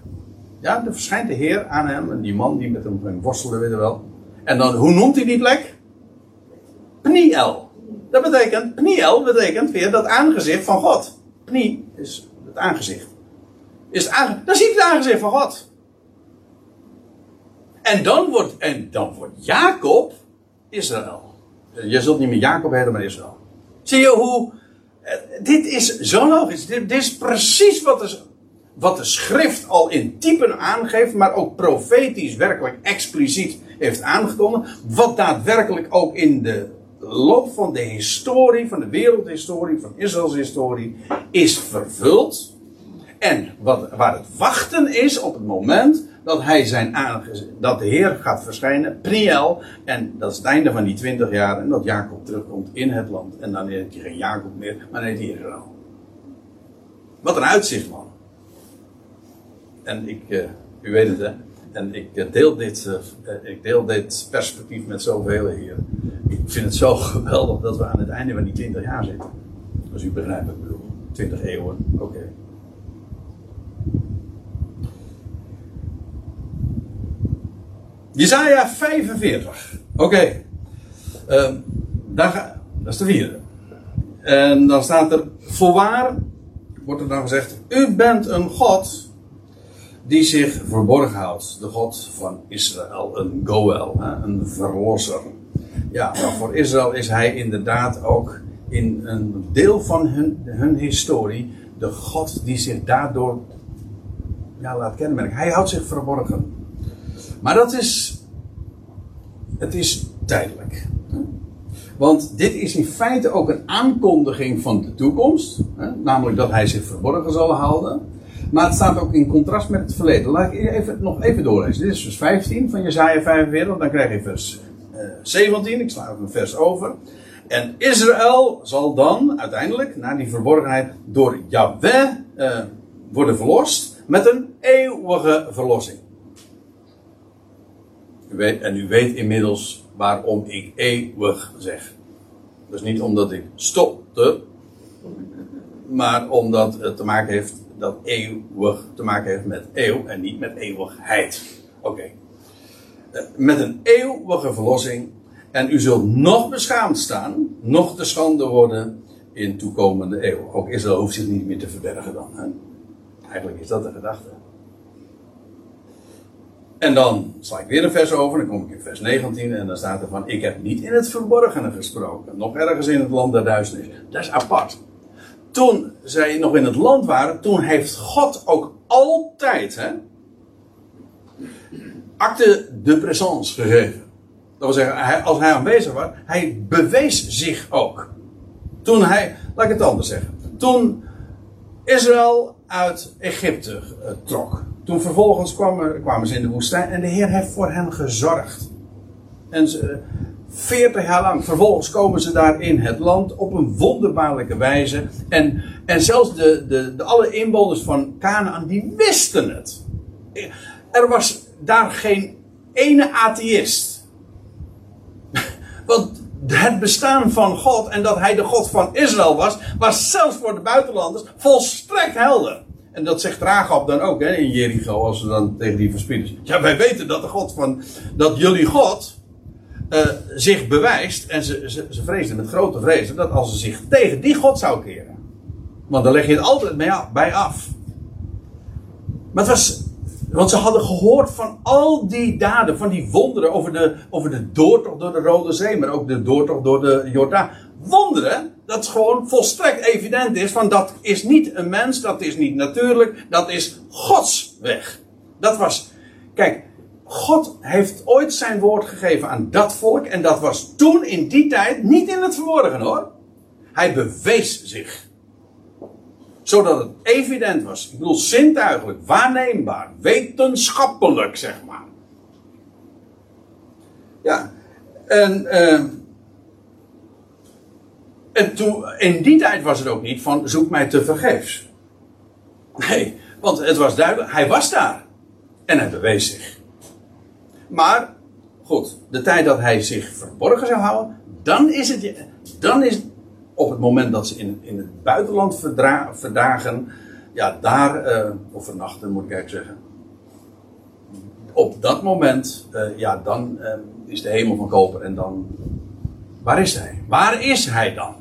Ja, dan verschijnt de Heer aan hem. En die man die met hem worstelde, weet je wel. En dan, hoe noemt hij die plek? Pniel. Dat betekent, Pniel betekent weer dat aangezicht van God. Pni is het aangezicht. Is het aange dan ziet het aangezicht van God. En dan wordt, en dan wordt Jacob Israël. Je zult niet meer Jacob hebben, maar Israël. Zie je hoe. Eh, dit is zo logisch. Dit, dit is precies wat de, wat de schrift al in typen aangeeft, maar ook profetisch werkelijk expliciet heeft aangekondigd. Wat daadwerkelijk ook in de loop van de historie, van de wereldhistorie, van Israëls historie, is vervuld. En wat, waar het wachten is op het moment dat hij zijn dat de Heer gaat verschijnen, Priel, en dat is het einde van die twintig jaar, en dat Jacob terugkomt in het land. En dan heet hij geen Jacob meer, maar dan heet hij Israël. Wat een uitzicht, man. En ik, uh, u weet het, hè. En ik eh, deel dit, uh, ik deel dit perspectief met zoveel hier. Ik vind het zo [LAUGHS] geweldig dat we aan het einde van die 20 jaar zitten. Als u begrijpt ik bedoel. 20 eeuwen, oké. Okay. Jezaja 45. Oké. Okay. Uh, dat is de vierde. En dan staat er, voorwaar, wordt er dan gezegd, u bent een God die zich verborgen houdt. De God van Israël, een Goel, een verlosser. Ja, maar voor Israël is hij inderdaad ook in een deel van hun, hun historie de God die zich daardoor ja, laat kenmerken. Hij houdt zich verborgen. Maar dat is, het is tijdelijk. Want dit is in feite ook een aankondiging van de toekomst. Namelijk dat hij zich verborgen zal houden. Maar het staat ook in contrast met het verleden. Laat ik even, nog even doorlezen. Dit is vers 15 van Jezaja 45. Dan krijg je vers uh, 17. Ik sla even een vers over. En Israël zal dan uiteindelijk, na die verborgenheid, door Yahweh uh, worden verlost met een eeuwige verlossing. En u weet inmiddels waarom ik eeuwig zeg. Dus niet omdat ik stopte, maar omdat het te maken heeft dat eeuwig te maken heeft met eeuw en niet met eeuwigheid. Oké. Eh, met een eeuwige verlossing. En u zult nog beschaamd staan, nog te schande worden in toekomende eeuw. Ook Israël hoeft zich niet meer te verbergen dan. Eigenlijk is dat de gedachte. En dan sla ik weer een vers over, dan kom ik in vers 19 en dan staat er van: Ik heb niet in het verborgene gesproken, nog ergens in het land der duisternis. Dat is apart toen zij nog in het land waren, toen heeft God ook altijd hè, acte de présence gegeven. Dat wil zeggen, als hij aanwezig was, hij bewees zich ook. Toen hij, laat ik het anders zeggen, toen Israël uit Egypte uh, trok. Toen vervolgens kwamen, kwamen ze in de woestijn en de Heer heeft voor hen gezorgd. En ze, 40 jaar lang. Vervolgens komen ze daar in het land op een wonderbaarlijke wijze. En, en zelfs de, de, de alle inwoners van Canaan, die wisten het. Er was daar geen ene atheïst. Want het bestaan van God en dat hij de God van Israël was, was zelfs voor de buitenlanders volstrekt helder. En dat zegt Rahab dan ook hè, in Jericho, als ze dan tegen die verspieders. Ja, wij weten dat de God van, dat jullie God uh, zich bewijst. En ze, ze, ze met grote vrezen dat als ze zich tegen die God zou keren. Want dan leg je het altijd bij af. Maar het was. Want ze hadden gehoord van al die daden, van die wonderen over de, over de doortocht door de Rode Zee, maar ook de doortocht door de Jordaan. Wonderen, dat gewoon volstrekt evident is van dat is niet een mens, dat is niet natuurlijk, dat is Gods weg. Dat was, kijk, God heeft ooit zijn woord gegeven aan dat volk en dat was toen in die tijd niet in het verborgen hoor. Hij bewees zich zodat het evident was. Ik bedoel, zintuigelijk, waarneembaar, wetenschappelijk, zeg maar. Ja, en, uh, en toen, in die tijd was het ook niet van zoek mij te vergeefs. Nee, want het was duidelijk, hij was daar. En hij bewees zich. Maar, goed, de tijd dat hij zich verborgen zou houden, dan is het, dan is, op het moment dat ze in, in het buitenland verdagen, ja, daar, uh, of vernachten moet ik eigenlijk zeggen. Op dat moment, uh, ja, dan uh, is de hemel van koper en dan, waar is hij? Waar is hij dan?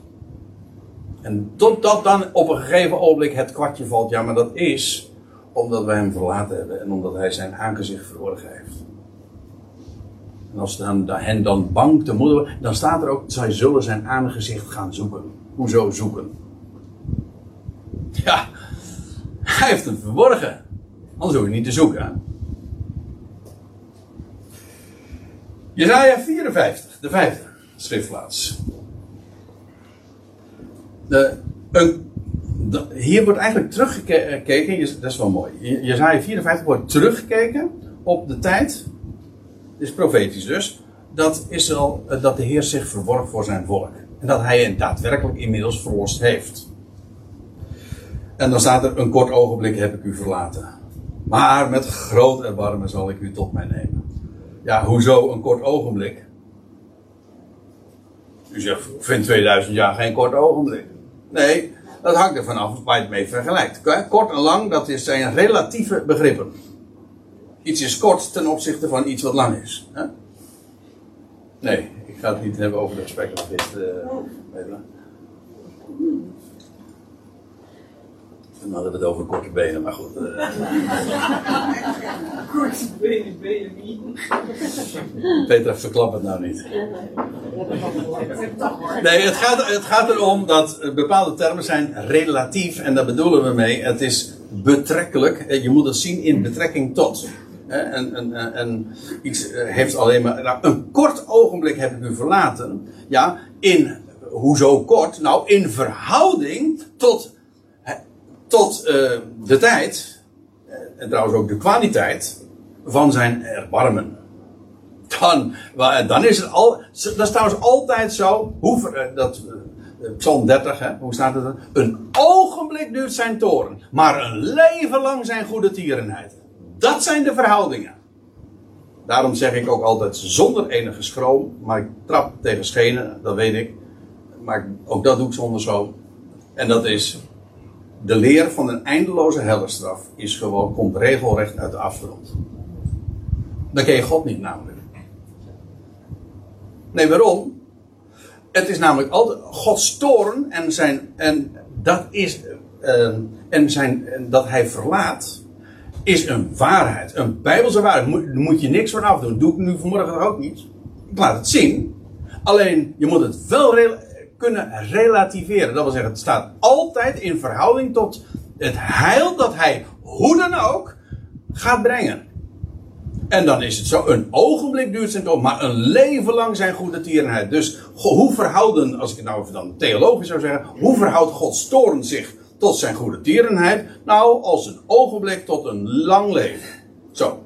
En totdat dan op een gegeven ogenblik het kwartje valt, ja, maar dat is omdat wij hem verlaten hebben en omdat hij zijn aangezicht verborgen heeft. Als dan, hen dan bang te moedigen, dan staat er ook, zij zullen zijn aangezicht gaan zoeken. Hoezo zoeken? Ja, hij heeft hem verborgen. Anders hoef je niet te zoeken. Jezaja 54, de vijfde schriftplaats. De, een, hier wordt eigenlijk teruggekeken, dat is wel mooi. Jezaja 54 wordt teruggekeken op de tijd is profetisch dus, dat Israël, eh, dat de Heer zich verworp voor zijn volk. En dat hij hen daadwerkelijk inmiddels verlost heeft. En dan staat er, een kort ogenblik heb ik u verlaten. Maar met groot erbarmen zal ik u tot mij nemen. Ja, hoezo een kort ogenblik? U zegt, ik vind 2000 jaar geen kort ogenblik. Nee, dat hangt er vanaf waar je het mee vergelijkt. Kort en lang, dat zijn relatieve begrippen. Iets is kort ten opzichte van iets wat lang is. Hè? Nee, ik ga het niet hebben over de speculativist. Uh, Dan hadden we het over korte benen, maar goed. Uh. [LAUGHS] korte benen, benen niet. Petra, verklap het nou niet. Nee, het gaat, het gaat erom dat bepaalde termen zijn relatief en daar bedoelen we mee. Het is betrekkelijk. Je moet het zien in betrekking tot. En, en, en, iets eh, heeft alleen maar. Nou, een kort ogenblik heb ik u verlaten. Ja, in. Hoezo kort? Nou, in verhouding tot. tot uh, de tijd. Eh, en trouwens ook de kwaliteit. van zijn erbarmen. Dan, dan is het al. Dat is trouwens altijd zo. Hoe, dat, Psalm 30, hè, hoe staat het? Een ogenblik duurt zijn toren, maar een leven lang zijn goede tierenheid. Dat zijn de verhoudingen. Daarom zeg ik ook altijd zonder enige schroom. Maar ik trap tegen schenen, dat weet ik. Maar ook dat doe ik zonder schroom. En dat is. De leer van een eindeloze helderstraf is gewoon, komt regelrecht uit de afgrond. Dan ken je God niet namelijk. Nee, waarom? Het is namelijk altijd Gods toren en zijn. En dat is. Uh, en zijn. En dat hij verlaat is een waarheid. Een bijbelse waarheid. Moet, moet je niks van afdoen. Doe ik nu vanmorgen ook niet. Ik laat het zien. Alleen, je moet het wel kunnen relativeren. Dat wil zeggen, het staat altijd in verhouding tot het heil dat hij, hoe dan ook, gaat brengen. En dan is het zo, een ogenblik duurt zijn toon, maar een leven lang zijn goede tierenheid. Dus hoe verhouden, als ik het nou even dan theologisch zou zeggen, hoe verhoudt Gods toorn zich tot zijn goede tierenheid. Nou, als een ogenblik tot een lang leven. Zo.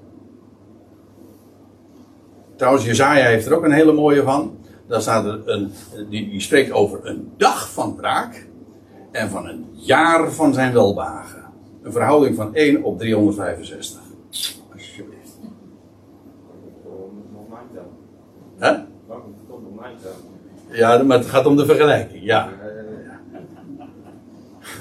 Trouwens, Jezaja heeft er ook een hele mooie van. Daar staat er een, die, die spreekt over een dag van braak en van een jaar van zijn welbehagen. Een verhouding van 1 op 365. Alsjeblieft. Hè? Ja, maar het gaat om de vergelijking, ja.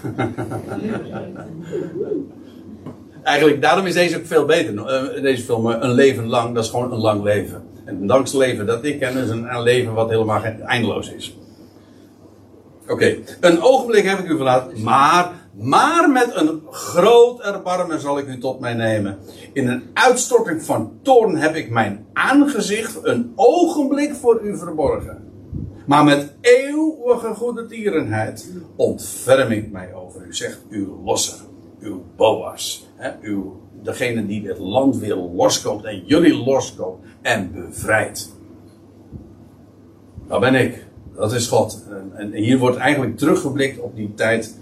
[LAUGHS] Eigenlijk, daarom is deze ook veel beter. Eh, deze film, eh, Een leven lang, dat is gewoon een lang leven. En langste leven dat ik ken is een, leven wat helemaal eindeloos is. Oké, een ogenblik heb ik u verlaten, maar, maar met een groot erbarmen zal ik u tot mij nemen. In een uitstorting van toorn heb ik mijn aangezicht een ogenblik voor u verborgen. Maar met eeuwige goede tierenheid ontferm ik mij over u, zegt uw losser, uw Boas. Hè, uw, degene die het land weer loskoopt en jullie loskoopt en bevrijdt. Dat ben ik. Dat is God. En, en hier wordt eigenlijk teruggeblikt op die tijd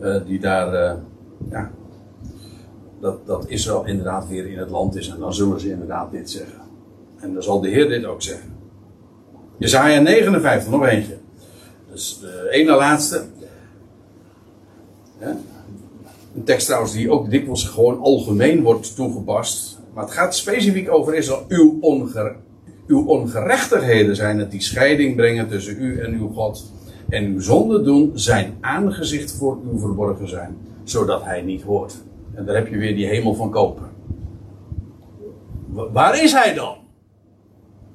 eh, die daar, eh, ja, dat, dat Israël inderdaad weer in het land is. En dan zullen ze inderdaad dit zeggen. En dan zal de Heer dit ook zeggen. Jezaja 59, nog eentje. Dus de ene laatste. Een tekst trouwens die ook dikwijls gewoon algemeen wordt toegepast. Maar het gaat specifiek over Israël. Uw, uw ongerechtigheden zijn het die scheiding brengen tussen u en uw God. En uw zonden doen zijn aangezicht voor u verborgen zijn. Zodat hij niet hoort. En daar heb je weer die hemel van koper. Wa- Waar is hij dan?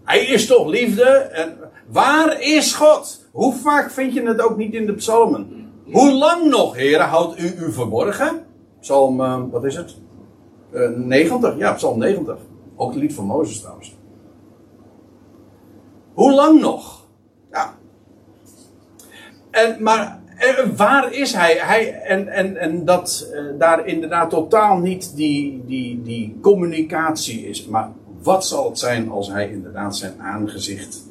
Hij is toch liefde? En waar is God? Hoe vaak vind je het ook niet in de psalmen? Hoe lang nog, heren, houdt u u verborgen? Psalm, eh, wat is het? Eh, 90, ja, psalm 90. Ook het lied van Mozes trouwens. Hoe lang nog? Ja. En, maar eh, waar is hij? hij en, en, en dat eh, daar inderdaad totaal niet die, die, die communicatie is. Maar wat zal het zijn als hij inderdaad zijn aangezicht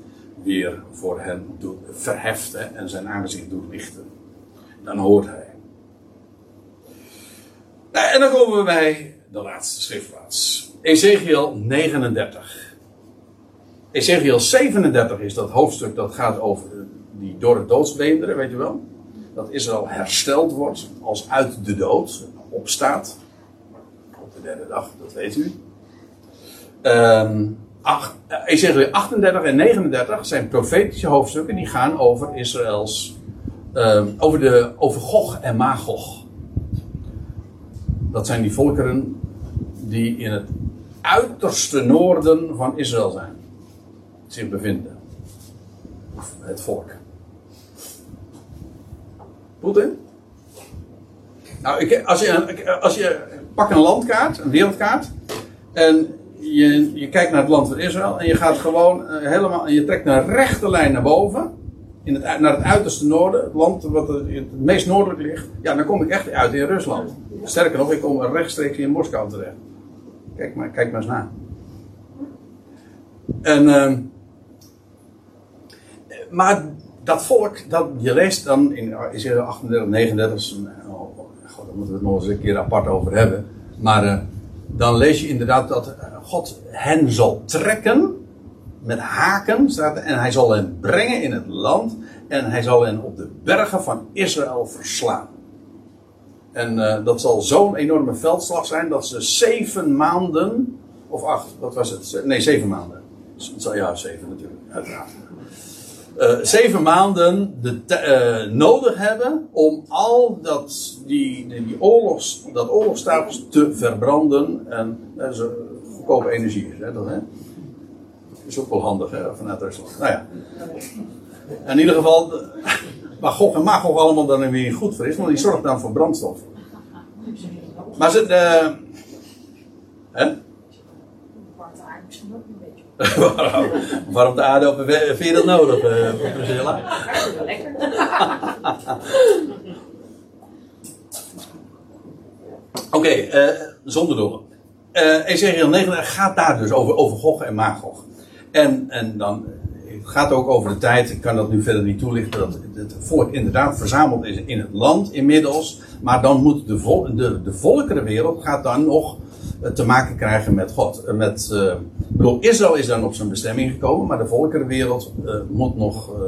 weer voor hen doet, verheft en zijn aangezicht doet lichten? Dan hoort hij. Nou, en dan komen we bij de laatste schriftplaats. Ezekiel 39. Ezekiel 37 is dat hoofdstuk dat gaat over die door het doodsbeenderen, weet je wel? Dat Israël hersteld wordt als uit de dood, opstaat. Op de derde dag, dat weet u. Ehm ach, eh, Ezekiel 38 en 39 zijn profetische hoofdstukken die gaan over Israëls. ehm, over, de, over Gog en Magog. Dat zijn die volkeren die in het uiterste noorden van Israël zijn. Zich bevinden. Het volk. Poetin? Nou, ik, als, je, als je pak een landkaart, een wereldkaart, en je, je kijkt naar het land van Israël en je gaat gewoon eh, helemaal, je trekt een rechte lijn naar boven, in het, naar het uiterste noorden, het land wat het, meest noordelijk ligt, ja, dan kom ik echt uit in Rusland. Sterker nog, ik kom rechtstreeks in Moskou terecht. Kijk maar, kijk maar eens na. En, ehm, maar dat volk, dat je leest dan in Israël 38, 39, is een- oh, oh, God, daar moeten we het nog eens een keer apart over hebben. Maar eh, dan lees je inderdaad dat eh, God hen zal trekken met haken, staat er, en hij zal hen brengen in het land en hij zal hen op de bergen van Israël verslaan. En eh, dat zal zo'n enorme veldslag zijn dat ze zeven maanden, of acht, wat was het? Ze- Nee, zeven maanden. Ja, zeven natuurlijk, uiteraard. Eh, zeven maanden de eh, nodig hebben om al dat, die, die, oorlogs, dat oorlogstapels te verbranden. En is eh, goedkope energie. Is, hè, dat, hè? is ook wel handig hè, vanuit Rusland. Nou ja. In ieder geval, waar Gog en Magog allemaal dan weer goed voor is, want die zorgt dan voor brandstof. Maar ze, de, hè? Waarom, [LAUGHS] waarom de aarde open? Vind je dat nodig, eh, Priscilla? Lekker. [LAUGHS] Oké, eh, zonder door. Eh Ezekiel 9 gaat daar dus over, over Gog en Magog. En, en dan het gaat ook over de tijd, ik kan dat nu verder niet toelichten, dat het volk inderdaad verzameld is in het land inmiddels. Maar dan moet de, vol, de, volkerenwereld gaat dan nog eh, te maken krijgen met God. Eh, Met, eh, ik bedoel, Israël is dan op zijn bestemming gekomen, maar de volkerenwereld eh, moet nog, eh,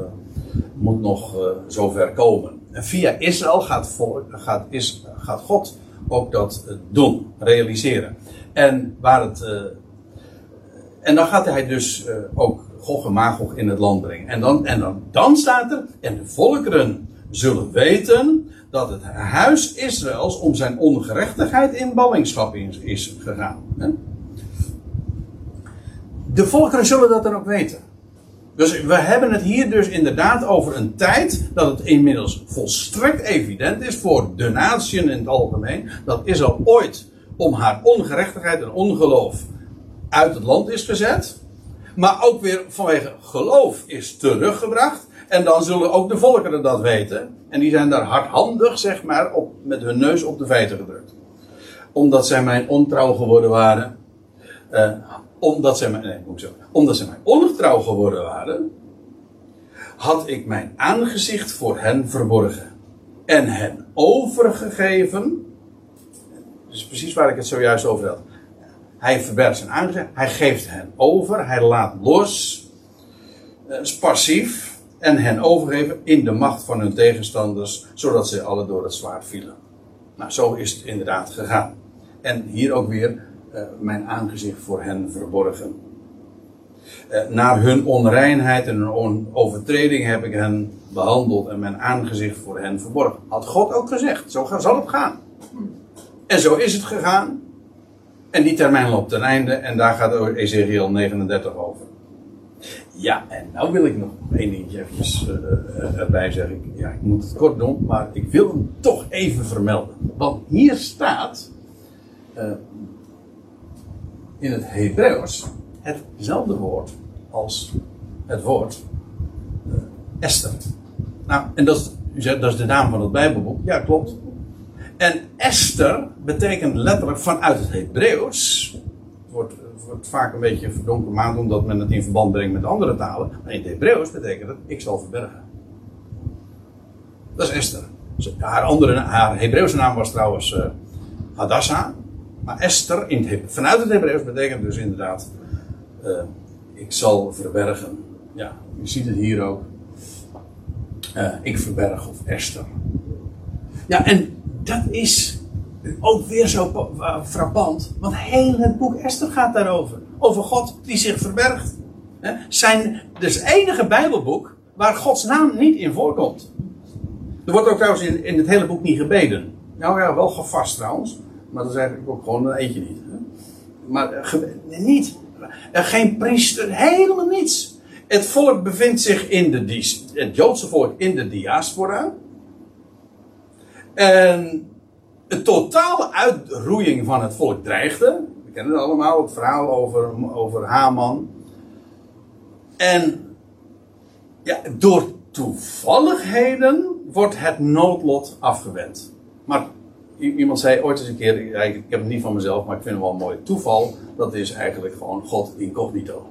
moet nog zover komen. En via Israël gaat, gaat, is, gaat God ook dat doen, realiseren. En waar het. eh, en dan gaat hij dus eh, ook Gog en Magog in het land brengen. En dan, en dan, dan staat er. En de volkeren zullen weten dat het huis Israëls om zijn ongerechtigheid in ballingschap is, is gegaan. Hè? De volkeren zullen dat dan ook weten. Dus we hebben het hier dus inderdaad over een tijd dat het inmiddels volstrekt evident is voor de natie in het algemeen dat Israël ooit om haar ongerechtigheid en ongeloof uit het land is gezet. Maar ook weer vanwege geloof is teruggebracht. En dan zullen ook de volkeren dat weten. En die zijn daar hardhandig, zeg maar, op, met hun neus op de feiten gedrukt. Omdat zij mijn ontrouw geworden waren. eh, omdat zij mij, nee, moet zeggen, omdat zij mij ongetrouw geworden waren, had ik mijn aangezicht voor hen verborgen en hen overgegeven. Is precies waar ik het zojuist over had. Hij verbergt zijn aangezicht, hij geeft hen over, hij laat los, eh, passief, en hen overgeven in de macht van hun tegenstanders, zodat ze alle door het zwaard vielen. Nou, zo is het inderdaad gegaan. En hier ook weer eh, mijn aangezicht voor hen verborgen. Eh, naar hun onreinheid en hun overtreding heb ik hen behandeld en mijn aangezicht voor hen verborgen. Had God ook gezegd, zo zal het gaan. En zo is het gegaan. En die termijn loopt ten einde en daar gaat Ezekiel 39 over. Ja, en nou wil ik nog één dingetje eventjes eh, eh, erbij zeggen. Ja, ik moet het kort doen, maar ik wil hem toch even vermelden. Want hier staat eh, in het Hebreeuws hetzelfde woord als het woord eh, Esther. Nou, en dat is, dat is de naam van het Bijbelboek. Ja, klopt. En Esther betekent letterlijk vanuit het Hebreeuws. Het wordt, vaak een beetje verdonken maand omdat men het in verband brengt met andere talen. Maar in het Hebreeuws betekent het: ik zal verbergen. Dat is Esther. Dus Haar, andere, haar Hebreeuwse naam was trouwens eh Hadassah. Maar Esther in het, He- vanuit het Hebreeuws betekent dus inderdaad: eh, ik zal verbergen. Ja, je ziet het hier ook. Eh, ik verberg of Esther. Ja, en dat is ook weer zo pa- eh, frappant. Want heel het boek Esther gaat daarover. Over God die zich verbergt. Zijn, dus het enige Bijbelboek waar Gods naam niet in voorkomt. Er wordt ook trouwens in, in het hele boek niet gebeden. Nou ja, wel gevast trouwens. Maar dat is eigenlijk ook gewoon een eentje niet. Hè? Maar eh, niet. Er geen priester, helemaal niets. Het volk bevindt zich in de, het Joodse volk in de diaspora. En een totale uitroeiing van het volk dreigde. We kennen het allemaal, het verhaal over, over Haman. En ja, door toevalligheden wordt het noodlot afgewend. Maar iemand zei ooit eens een keer, ik heb het niet van mezelf, maar ik vind het wel een mooi toeval. Dat is eigenlijk gewoon God incognito.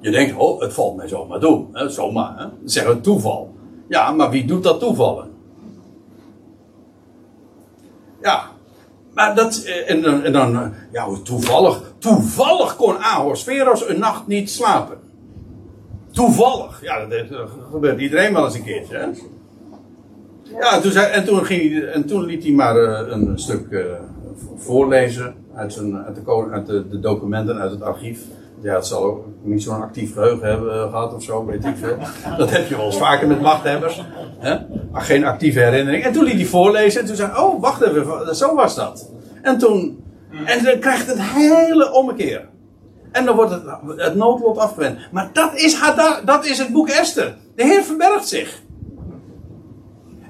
Je denkt, oh, het valt mij zomaar toe. Hè, zomaar, hè? We toeval. Ja, maar wie doet dat toevallen? Ja, maar dat, eh, en, dan- en dan, eh, ja, toevallig, toevallig kon Ahorveros een nacht niet slapen. Toevallig, ja, dat dat gebeurt iedereen wel eens een keertje, hè? Ja, en toen, zei, en toen, ging hij, en toen liet hij maar eh, een stuk eh, voorlezen uit, zijn, uit, de, uit de documenten, uit het archief. Ja, het zal ook niet zo'n actief geheugen hebben eh, gehad of zo, weet ik veel. [LAUGHS] Dat heb je wel eens vaker met machthebbers. Hè? Maar geen actieve herinnering. En toen liet hij voorlezen en toen zei oh, wacht even, zo was dat. En toen, en dan krijgt het hele ommekeer. En dan wordt het, het noodlot afgewend. Maar dat is, dat is het boek Esther. De Heer verbergt zich.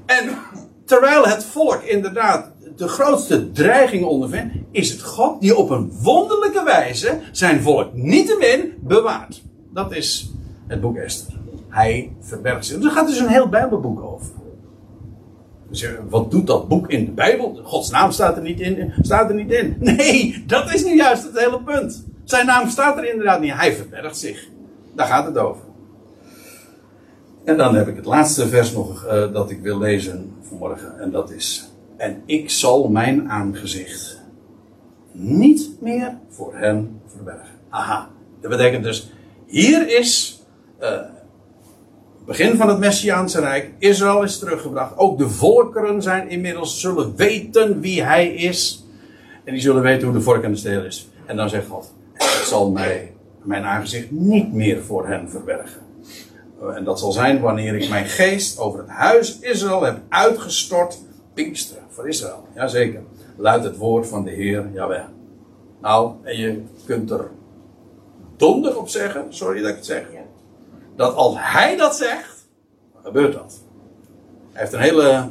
En terwijl het volk inderdaad de grootste dreiging ondervindt, is het God die op een wonderlijke wijze zijn volk niettemin bewaart. Dat is het boek Esther. Hij verbergt zich. Er gaat dus een heel Bijbelboek over. Dus wat doet dat boek in de Bijbel? Gods naam staat er niet in. Staat er niet in. [LAUGHS] Nee, dat is nu juist het hele punt. Zijn naam staat er inderdaad niet. Hij verbergt zich. Daar gaat het over. En dan heb ik het laatste vers nog eh, dat ik wil lezen vanmorgen. En dat is. En ik zal mijn aangezicht niet meer voor hen verbergen. Aha. Dat betekent dus. Hier is. eh, begin van het Messiaanse Rijk. Israël is teruggebracht. Ook de volkeren zijn inmiddels zullen weten wie hij is. En die zullen weten hoe de vork en de steel is. En dan zegt God: Ik zal mij, mijn aangezicht niet meer voor hen verbergen. En dat zal zijn wanneer ik mijn geest over het huis Israël heb uitgestort. Pinksteren voor Israël. Jazeker. Luidt het woord van de Heer Jawel. Nou, en je kunt er donder op zeggen, sorry dat ik het zeg. Dat als hij dat zegt, dan gebeurt dat. Hij heeft een hele,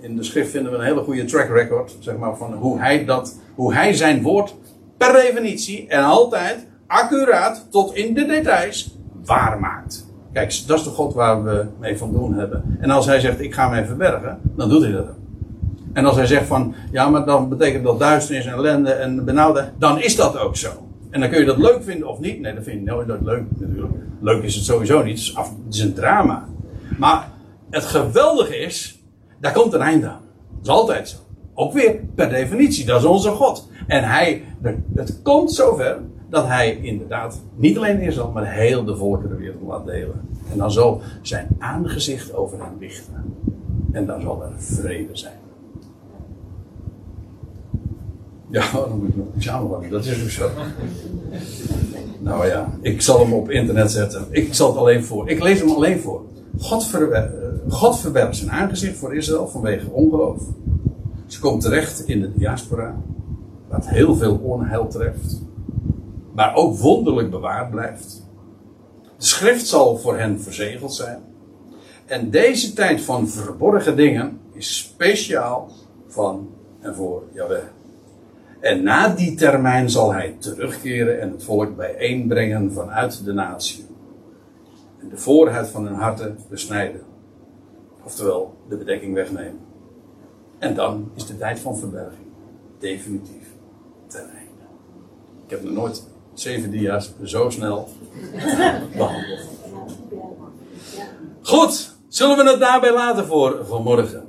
in de schrift vinden we een hele goede track record, zeg maar, van hoe hij dat, hoe hij zijn woord per definitie en altijd accuraat tot in de details waar maakt. Kijk, dat is de God waar we mee van doen hebben. En als hij zegt, ik ga mij verbergen, dan doet hij dat ook. En als hij zegt van, ja, maar dan betekent dat duisternis en ellende en benauwde, dan is dat ook zo. En dan kun je dat leuk vinden of niet. Nee, dat vind ik nooit leuk natuurlijk. Leuk is het sowieso niet. Het is, af, is een drama. Maar het geweldige is, daar komt een einde aan. Dat is altijd zo. Ook weer per definitie, dat is onze God. En hij, het komt zover dat hij inderdaad niet alleen Israël, maar heel de volkeren wereld laat delen. En dan zal zijn aangezicht over hen lichten. En dan zal er vrede zijn. Ja, [LAUGHS] dan moet ik nog samenvatten. Dat is ook zo. Nou ja, ik zal hem op internet zetten. Ik zal het alleen voor. Ik lees hem alleen voor. God, verwer, God verbergt zijn aangezicht voor Israël vanwege ongeloof. Ze komt terecht in de diaspora. Wat heel veel onheil treft. Maar ook wonderlijk bewaard blijft. De schrift zal voor hen verzegeld zijn. En deze tijd van verborgen dingen is speciaal van en voor Jahweh. En na die termijn zal hij terugkeren en het volk bijeenbrengen vanuit de natie. En de voorhuid van hun harten besnijden. Oftewel, de bedekking wegnemen. En dan is de tijd van verberging definitief ten einde. Ik heb nog nooit zeven dia's zo snel behandeld. Goed, zullen we het daarbij laten voor vanmorgen?